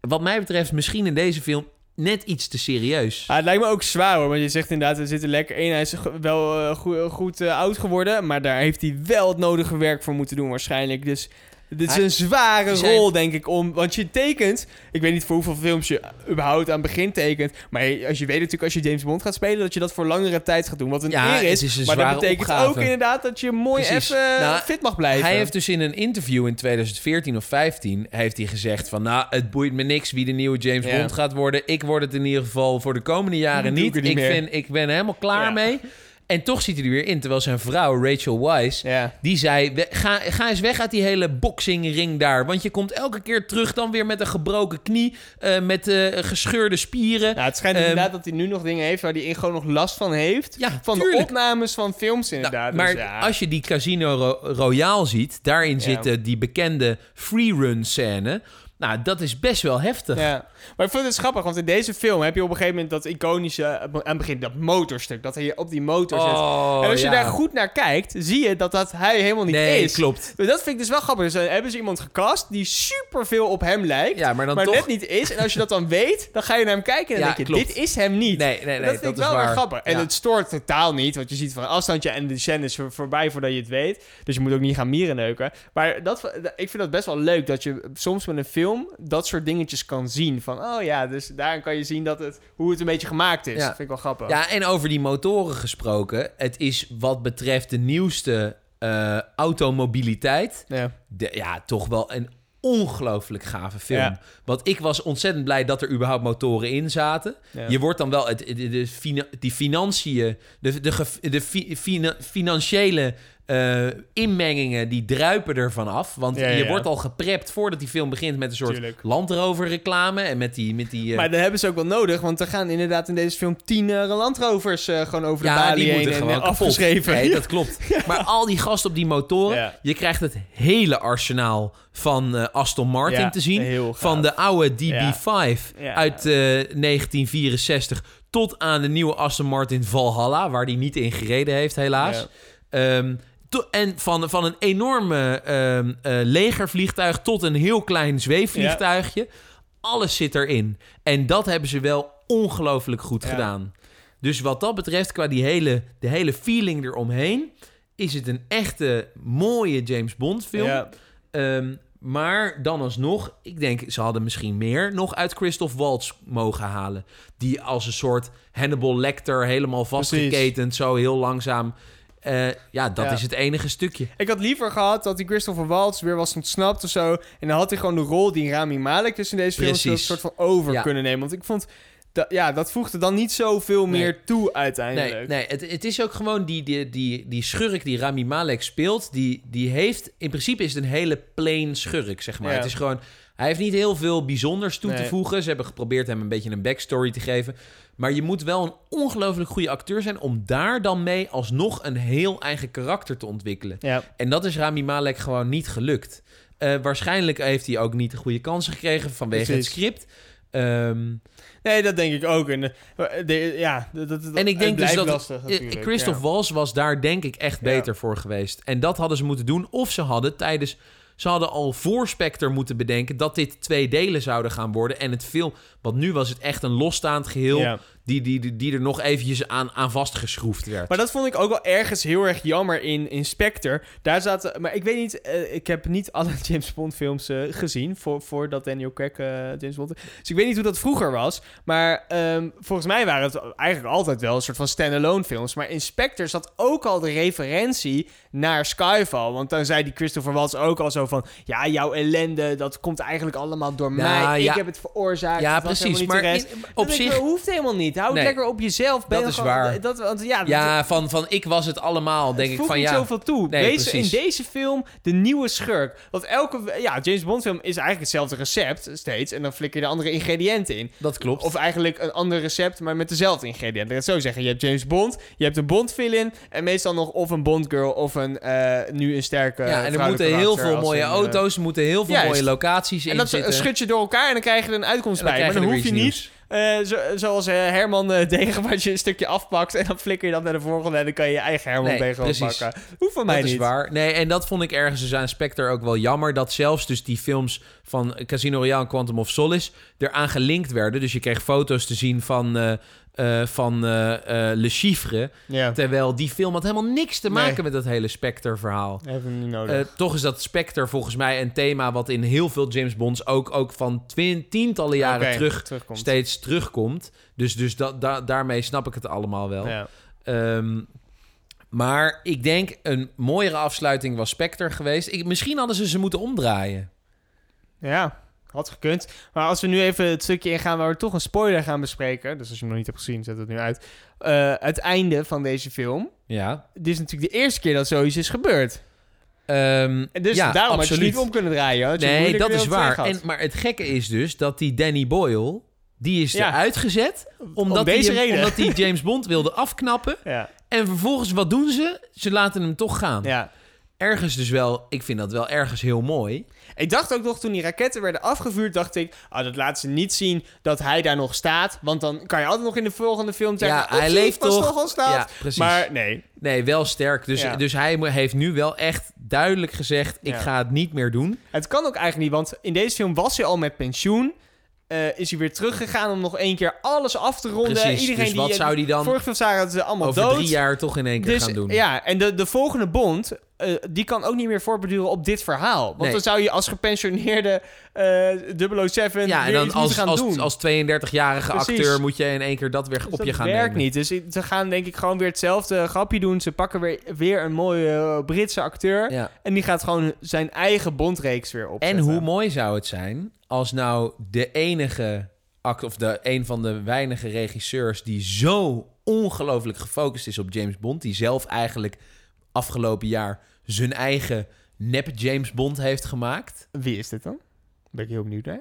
wat mij betreft misschien in deze film net iets te serieus. Ah, het lijkt me ook zwaar hoor, want je zegt inderdaad, zit er lekker in. Hij is wel eh, goe- goed eh, oud geworden, maar daar heeft hij wel het nodige werk voor moeten doen waarschijnlijk. Dus dit is een zware zijn- rol, denk ik, om... Want je tekent, ik weet niet voor hoeveel films je überhaupt aan het begin tekent, maar als je weet natuurlijk als je James Bond gaat spelen, dat je dat voor langere tijd gaat doen. Wat een Ja, eer is, maar dat betekent opgave. ook inderdaad dat je mooi Precies. even eh, Nou, fit mag blijven. Hij heeft dus in een interview in 2014 of 15 heeft hij gezegd van... nou, het boeit me niks wie de nieuwe James Ja. Bond gaat worden. Ik word het in ieder geval voor de komende jaren niet. ik, vind, ik ben er helemaal klaar Ja. mee. En toch zit hij er weer in. Terwijl zijn vrouw, Rachel Ja. die zei... "We- Ga, ga eens weg uit die hele boxingring daar. Want je komt elke keer terug dan weer met een gebroken knie. eh, met eh, gescheurde spieren. Nou, het schijnt Ehm, inderdaad dat hij nu nog dingen heeft waar hij in gewoon nog last van heeft. Ja, van de opnames van films Nou, inderdaad. maar Dus ja. als je die Casino Ro- Royale ziet, daarin zitten die bekende freerun scène. Nou, dat is best wel heftig. Ja, maar ik vond het grappig, want in deze film heb je op een gegeven moment dat iconische, eh, aan het begin dat motorstuk, dat hij op die motor zit. Oh, en als je ja. daar goed naar kijkt, zie je dat dat hij helemaal niet Nee, is. klopt. Dat vind ik dus wel grappig. Dus dan hebben ze iemand gecast die super veel op hem lijkt, Ja, maar dan maar toch... net niet is. En als je dat dan weet, dan ga je naar hem kijken en Ja, denk je, klopt. dit is hem niet. Nee, nee, nee, dat vind dat ik is wel erg grappig. En het stoort totaal niet, want je ziet van afstandje en de scène is voor- voorbij voordat je het weet. Dus je moet ook niet gaan mieren neuken. Maar dat, ik vind dat best wel leuk dat je soms met een film dat soort dingetjes kan zien. Van, oh ja, dus daarin kan je zien dat het, hoe het een beetje gemaakt is. Ja. Dat vind ik wel grappig. Ja, en over die motoren gesproken. Het is wat betreft de nieuwste eh, automobiliteit... Ja. de- ja, toch wel een ongelooflijk gave film. Ja. Want ik was ontzettend blij dat er überhaupt motoren in zaten. Ja. Je wordt dan wel... Het, de, de, die financiën... De, de, de fi- fina- financiële eh, inmengingen, die druipen ervan af. Want Ja, ja, je ja. wordt al geprept voordat die film begint... met een soort Tuurlijk. Land Rover reclame. En met die... Met die eh, Maar dat hebben ze ook wel nodig, want er gaan inderdaad in deze film tien eh, Land Rovers eh, gewoon over de balie die heen moeten en gewoon afgeschreven. Nee, dat klopt. Maar al die gasten op die motoren... Je krijgt het hele arsenaal van Aston Martin te zien. Van de oude DB5 Ja. uit eh, 1964 tot aan de nieuwe Aston Martin Valhalla... waar die niet in gereden heeft, helaas. To- en van, van een enorme ehm, eh, legervliegtuig tot een heel klein zweefvliegtuigje. Alles zit erin. En dat hebben ze wel ongelooflijk goed Ja. gedaan. Dus wat dat betreft, qua die hele, de hele feeling eromheen... is het een echte mooie James Bond film. Ja. Ehm, maar dan alsnog, ik denk, ze hadden misschien meer nog uit Christoph Waltz mogen halen. Die als een soort Hannibal Lecter helemaal vastgeketend, zo heel langzaam. Eh, ja, dat Ja. is het enige stukje. Ik had liever gehad dat die Christopher Waltz weer was ontsnapt of zo. En dan had hij gewoon de rol die Rami Malek dus in deze film een soort van over Ja. kunnen nemen. Want ik vond, dat, ja, dat voegde dan niet zoveel Nee. meer toe Nee, uiteindelijk. nee het, het is ook gewoon die, die, die, die schurk die Rami Malek speelt. Die, die heeft, in principe is het een hele plain schurk, zeg maar. Ja. Het is gewoon, hij heeft niet heel veel bijzonders toe te voegen. Ze hebben geprobeerd hem een beetje een backstory te geven. Maar je moet wel een ongelooflijk goede acteur zijn om daar dan mee alsnog een heel eigen karakter te ontwikkelen. Ja. En dat is Rami Malek gewoon niet gelukt. Eh, waarschijnlijk heeft hij ook niet de goede kansen gekregen vanwege Precies. het script. Ehm, Nee, dat denk ik ook. En, eh, de, ja, dat, dat, En ik denk dus dat lastig, eh, natuurlijk. Christoph ja. Waltz was daar denk ik echt Ja. beter voor geweest. En dat hadden ze moeten doen. Of ze hadden tijdens... Ze hadden al voor Spectre moeten bedenken dat dit twee delen zouden gaan worden. En het film... Want nu was het echt een losstaand geheel... Ja. Die, die, die, die er nog eventjes aan, aan vastgeschroefd werd. Maar dat vond ik ook wel ergens heel erg jammer in Inspector. Daar zaten... Maar ik weet niet... eh, ik heb niet alle James Bond films eh, gezien... Voor, voordat Daniel Craig eh, James Bond... Dus ik weet niet hoe dat vroeger was. Maar ehm, volgens mij waren het eigenlijk altijd wel... een soort van standalone films. Maar Inspector zat ook al de referentie naar Skyfall. Want dan zei die Christopher Waltz ook al zo van... Ja, jouw ellende, dat komt eigenlijk allemaal door mij. ja. Ik heb het veroorzaakt. ja, precies. Maar in- op ik, zich... Dat hoeft helemaal niet. Hou het lekker op jezelf. Ben Dat is gewoon- waar. Dat, want, ja, Ja, van, van ik was het allemaal, denk het ik van niet ja... zoveel toe. Nee, Wees precies. in deze film de nieuwe schurk. Want elke ja, James Bond film is eigenlijk hetzelfde recept steeds. En dan flik je de andere ingrediënten in. Dat klopt. Of eigenlijk een ander recept, maar met dezelfde ingrediënten. Ik ga het zo zeggen. Je hebt James Bond, je hebt een Bond villain. En meestal nog of een Bond girl of een eh, nu een sterke ja, en er moeten heel veel mooie een, eh, auto's, er moeten heel veel juist. mooie locaties in en dat zitten. schud je door elkaar en dan krijg je er een uitkomst bij. Maar dan hoef je niet eh, zo, zoals eh, Herman degen, wat je een stukje afpakt en dan flikker je dat naar de volgende en dan kan je je eigen Herman Nee, degen oppakken. Hoeft van mij dat niet. is waar. Nee, en dat vond ik ergens dus aan Spectre ook wel jammer. Dat zelfs dus die films van Casino Royale en Quantum of Solace eraan gelinkt werden. Dus je kreeg foto's te zien van, eh, van eh, Le Chiffre. Terwijl die film had helemaal niks te Nee. maken met dat hele Spectre-verhaal. niet nodig. Toch is dat Spectre volgens mij een thema wat in heel veel James Bonds ook, ook van tientallen jaren terug terugkomt. steeds terugkomt. Dus, dus dat da- daarmee snap ik het allemaal wel. Ja. Ehm, maar ik denk een mooiere afsluiting was Spectre geweest. Ik, misschien hadden ze ze moeten omdraaien. ja, Had gekund. Maar als we nu even het stukje ingaan waar we toch een spoiler gaan bespreken. Dus als je hem nog niet hebt gezien, zet het nu uit. Eh, het einde van deze film. Ja. Dit is natuurlijk de eerste keer dat zoiets is gebeurd. Ehm, En dus ja, daarom had je absoluut. niet om kunnen draaien. Nee, dat is waar. En, maar het gekke is dus dat die Danny Boyle... die is Ja. eruit gezet... omdat Om deze hij reden. omdat hij James Bond wilde afknappen. Ja, En vervolgens, wat doen ze? Ze laten hem toch gaan. ja. Ergens dus wel... Ik vind dat wel ergens heel mooi. Ik dacht ook nog toen die raketten werden afgevuurd, dacht ik, ah, dat laat ze niet zien dat hij daar nog staat. Want dan kan je altijd nog in de volgende film zeggen, Ja, hij "Oepsie, leeft toch?" nog al staat. Ja. Maar nee, Nee, wel sterk. Dus, Ja. dus hij heeft nu wel echt duidelijk gezegd... ik Ja. ga het niet meer doen. het kan ook eigenlijk niet, want in deze film was hij al met pensioen. Eh, is hij weer teruggegaan om nog één keer alles af te ronden. Precies, Iedereen dus die wat eh, zou die dan Vorige film zagen dat ze allemaal Over dood. drie jaar toch in één keer Dus, gaan doen. Ja, en de, de volgende bond, eh, die kan ook niet meer voortbeduren op dit verhaal. Want Nee. dan zou je als gepensioneerde eh 007 Ja, en dan als, gaan als, doen. als 32-jarige Precies. acteur moet je in één keer dat weer Dus op dat je gaan werkt nemen. niet. Dus ze gaan denk ik gewoon weer hetzelfde grapje doen. Ze pakken weer, weer een mooie eh, Britse acteur. Ja. En die gaat gewoon zijn eigen bondreeks weer En opzetten. hoe mooi zou het zijn als nou de enige, act- of de een van de weinige regisseurs die zo ongelooflijk gefocust is op James Bond, die zelf eigenlijk afgelopen jaar zijn eigen nep James Bond heeft gemaakt, Wie is dit dan? Ben ik heel benieuwd naar.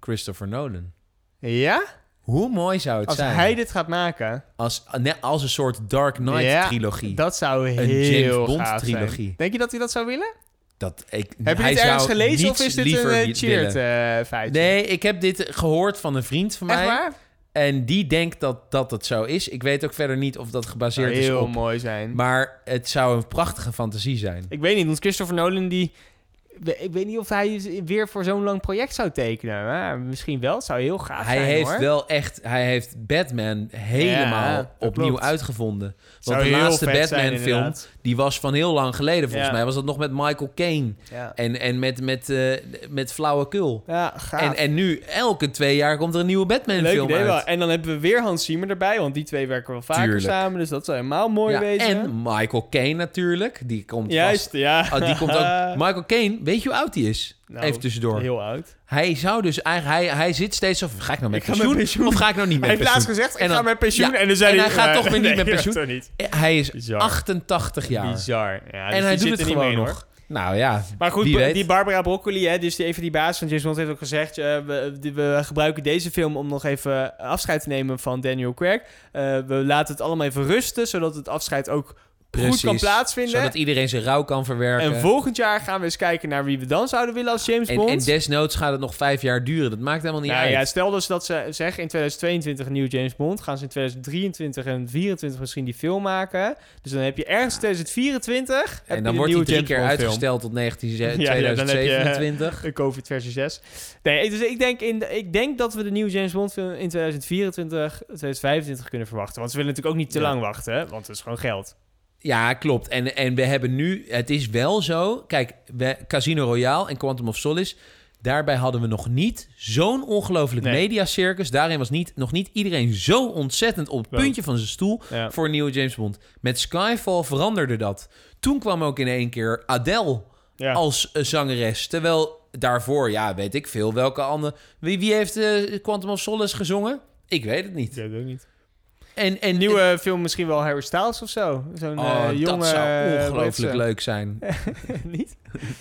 Christopher Nolan. Ja? Hoe mooi zou het Als zijn hij dit gaat maken, als, net als een soort Dark Knight Ja, trilogie. dat zou heel James Bond zijn. trilogie. Denk je dat hij dat zou willen? Dat ik, Heb je dit ergens gelezen of is dit een uh, cheered eh, feitje? Nee, ik heb dit gehoord van een vriend van Echt mij. waar? En die denkt dat, dat het zo is. Ik weet ook verder niet of dat gebaseerd is heel op. mooi zijn. Maar het zou een prachtige fantasie zijn. Ik weet niet, want Christopher Nolan die... Ik weet niet of hij weer voor zo'n lang project zou tekenen. Maar misschien wel. Het zou heel gaaf hij zijn, heeft hoor. wel echt, hij heeft Batman helemaal Ja, opnieuw klopt. uitgevonden. Zou Want de laatste vet zijn, Batman film, inderdaad. die was van heel lang geleden. Volgens Ja. mij was dat nog met Michael Caine. Ja, En, en met, met, eh met flauwekul. ja gaaf. En, en nu, elke twee jaar komt er een nieuwe Batman Leuk film idee uit. wel. En dan hebben we weer Hans Zimmer erbij, want die twee werken wel vaker Tuurlijk. samen. Dus dat zou helemaal mooi Ja, wezen. en Michael Caine natuurlijk. Die komt Juist, vast- ja. Oh, die komt ook. Michael Caine, weet je hoe oud hij is? Nou, Even tussendoor. Heel oud. Hij zou dus eigenlijk, hij, hij zit steeds van, ga ik nou met Ik pensioen, met pensioen. of ga ik nou niet met Hij heeft pensioen? laatst gezegd, ik ga met pensioen. ja, En, dan zei en hij, hij gaat eh, toch weer niet nee, met pensioen. niet. Hij is Bizar. 88 jaar. Bizar. Ja, dus en hij doet het er niet gewoon mee, hoor. nog. Nou ja, Maar goed, die Barbara Broccoli, hè, dus die, even die baas van James Bond, heeft ook gezegd... eh, we gebruiken deze film om nog even afscheid te nemen van Daniel Craig. Eh, we laten het allemaal even rusten, zodat het afscheid ook goed Precies. kan plaatsvinden. Zodat iedereen zijn rouw kan verwerken. En volgend jaar gaan we eens kijken naar wie we dan zouden willen als James en, Bond. en desnoods gaat het nog vijf jaar duren. Dat maakt helemaal niet nou uit. ja, stel dus dat ze zeggen in 2022 een nieuwe James Bond. Gaan ze in 2023 en 2024 misschien die film maken. Dus dan heb je ergens in 2024... heb en dan wordt hij nieuwe drie James keer Bond film. uitgesteld tot 19, Ja, ja, dan heb je, eh, 2027. De COVID versie 6. Nee, dus ik denk, in ik denk dat we de nieuwe James Bond film in 2024, 2025 kunnen verwachten. Want ze willen natuurlijk ook niet te Ja. lang wachten, hè? want het is gewoon geld. Ja, klopt. En, en we hebben nu... Het is wel zo... Kijk, we, Casino Royale en Quantum of Solace... Daarbij hadden we nog niet zo'n ongelooflijk Nee. mediacircus. Daarin was niet, nog niet iedereen zo ontzettend op het puntje van zijn stoel... Ja. voor een nieuwe James Bond. Met Skyfall veranderde dat. Toen kwam ook in één keer Adele Ja. als eh, zangeres. Terwijl daarvoor, ja, weet ik veel, welke andere... Wie, wie heeft eh, Quantum of Solace gezongen? Ik weet het niet. Ik weet het ook niet. En, en Een nieuwe film misschien wel Harry Styles of zo. Zo'n Oh, eh, jonge... dat zou eh, ongelooflijk leuk zijn. niet?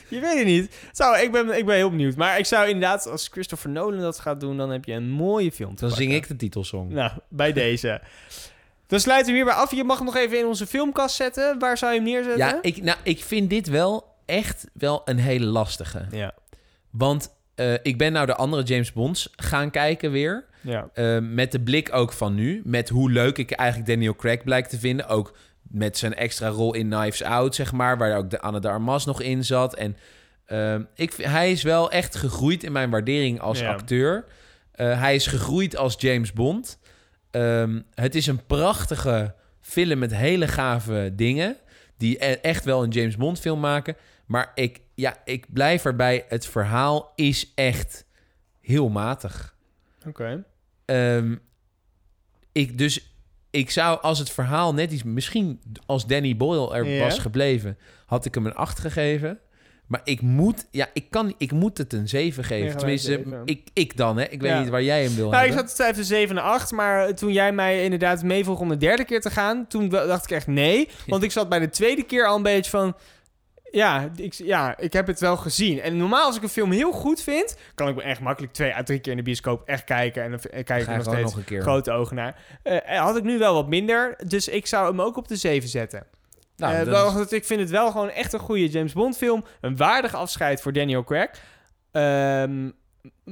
Je weet het niet. Zou, ik, ben, ik ben heel benieuwd. Maar ik zou inderdaad, als Christopher Nolan dat gaat doen, dan heb je een mooie film Dan zing ik de titelsong. Nou, bij deze. Dan sluiten we hierbij af. Je mag hem nog even in onze filmkast zetten. Waar zou je hem neerzetten? Ja, ik, nou, ik vind dit wel echt wel een hele lastige. Ja. Want eh, ik ben nou de andere James Bonds gaan kijken weer. Ja. Eh, met de blik ook van nu. Met hoe leuk ik eigenlijk Daniel Craig blijk te vinden. Ook met zijn extra rol in Knives Out, zeg maar. Waar ook de Anne de Armas nog in zat. En ehm, ik, hij is wel echt gegroeid in mijn waardering als Ja. acteur. Eh, hij is gegroeid als James Bond. Ehm, het is een prachtige film met hele gave dingen. Die e- echt wel een James Bond film maken. Maar ik, ja, ik blijf erbij. Het verhaal is echt heel matig. Oké. Ehm, ik, dus ik zou als het verhaal net iets... Misschien als Danny Boyle er was gebleven... had ik hem een 8 gegeven. Maar ik moet, ja, ik kan, ik moet het een 7 geven. Ja, Tenminste, ik, ik dan, hè. Ik weet Ja. niet waar jij hem wil Nou, ik zat te twijfelen 7 en 8, maar toen jij mij inderdaad meevroeg om de derde keer te gaan, toen dacht ik echt nee. Want ik zat bij de tweede keer al een beetje van, ja ik, ja, ik heb het wel gezien. En normaal als ik een film heel goed vind, kan ik me echt makkelijk twee à drie keer in de bioscoop echt kijken. En dan en kijk ik er nog steeds nog een keer. grote ogen naar. Eh, had ik nu wel wat minder, dus ik zou hem ook op de 7 zetten. Nou, Eh, dat wel, is- want ik vind het wel gewoon echt een goede James Bond film. Een waardig afscheid voor Daniel Craig. Ehm,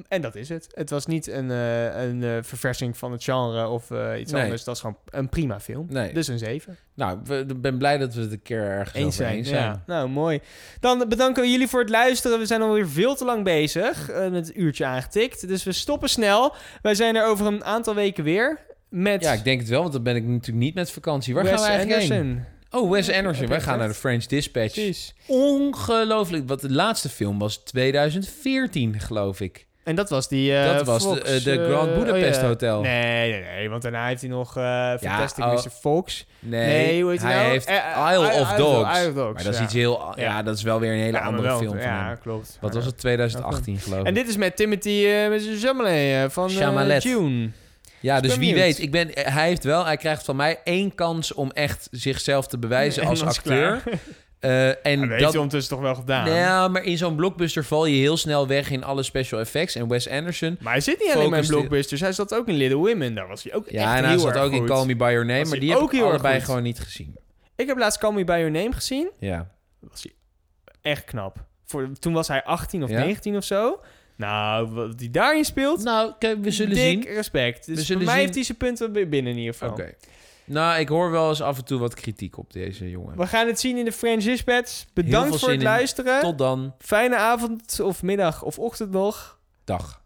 en dat is het. Het was niet een, eh, een eh, verversing van het genre of eh, iets Nee. anders. Dat is gewoon een prima film. Nee. Dus een 7. Nou, ik ben blij dat we het een keer ergens Eens zijn. eens Ja. zijn. Nou, mooi. Dan bedanken we jullie voor het luisteren. We zijn alweer veel te lang bezig. met het uurtje aangetikt. Dus we stoppen snel. Wij zijn er over een aantal weken weer. Met Ja, ik denk het wel, want dan ben ik natuurlijk niet met vakantie. Waar Wes gaan we eigenlijk heen? Oh, Wes Anderson. Wij gaan naar de? French Dispatch. Precies. Ongelooflijk. Wat de laatste film was 2014, geloof ik. En dat was die... eh, Dat was de- Fox, eh, de eh, Grand Budapest oh ja. Hotel. Nee, nee, nee. Want daarna heeft hij nog eh Fantastic oh. Mr. Fox. Nee, Nee, hoe heet hij nou? heeft Isle Isle- of Dogs. Isle of Dogs, maar dat is ja. iets heel... Ja. Ja. dat is wel weer een hele Ja, andere wel- film van Ja, hem. klopt. Wat Ja. was het? 2018, geloof ik. En dit is met Timothy uh, met Chalamet van. June. Ja, Dus dus wie weet. Ik ben, hij heeft wel, hij krijgt van mij één kans om echt zichzelf te bewijzen En als acteur. Eh, en dat heeft hij ondertussen toch wel gedaan. nou, maar in zo'n blockbuster val je heel snel weg in alle special effects. En Wes Anderson, Maar hij zit niet alleen maar in blockbusters. Hij zat ook in Little Women. Daar was hij ook echt ja, en heel hij zat erg ook in. Call Me By Your Name, Was maar die heb ik heel erg allebei goed. gewoon niet gezien. Ik heb laatst Call Me By Your Name gezien. Ja. was hij echt knap. Voor, toen was hij 18 of Ja? 19 of zo. Nou, wat hij daarin speelt... Nou, kijk, we zullen dik zien. respect. Dus We voor mij zien. heeft hij zijn punten weer binnen in ieder geval. Oké. Nou, ik hoor wel eens af en toe wat kritiek op deze jongen. We gaan het zien in de French Dispatch. Bedankt voor het in. luisteren. Tot dan. Fijne avond of middag of ochtend nog. Dag.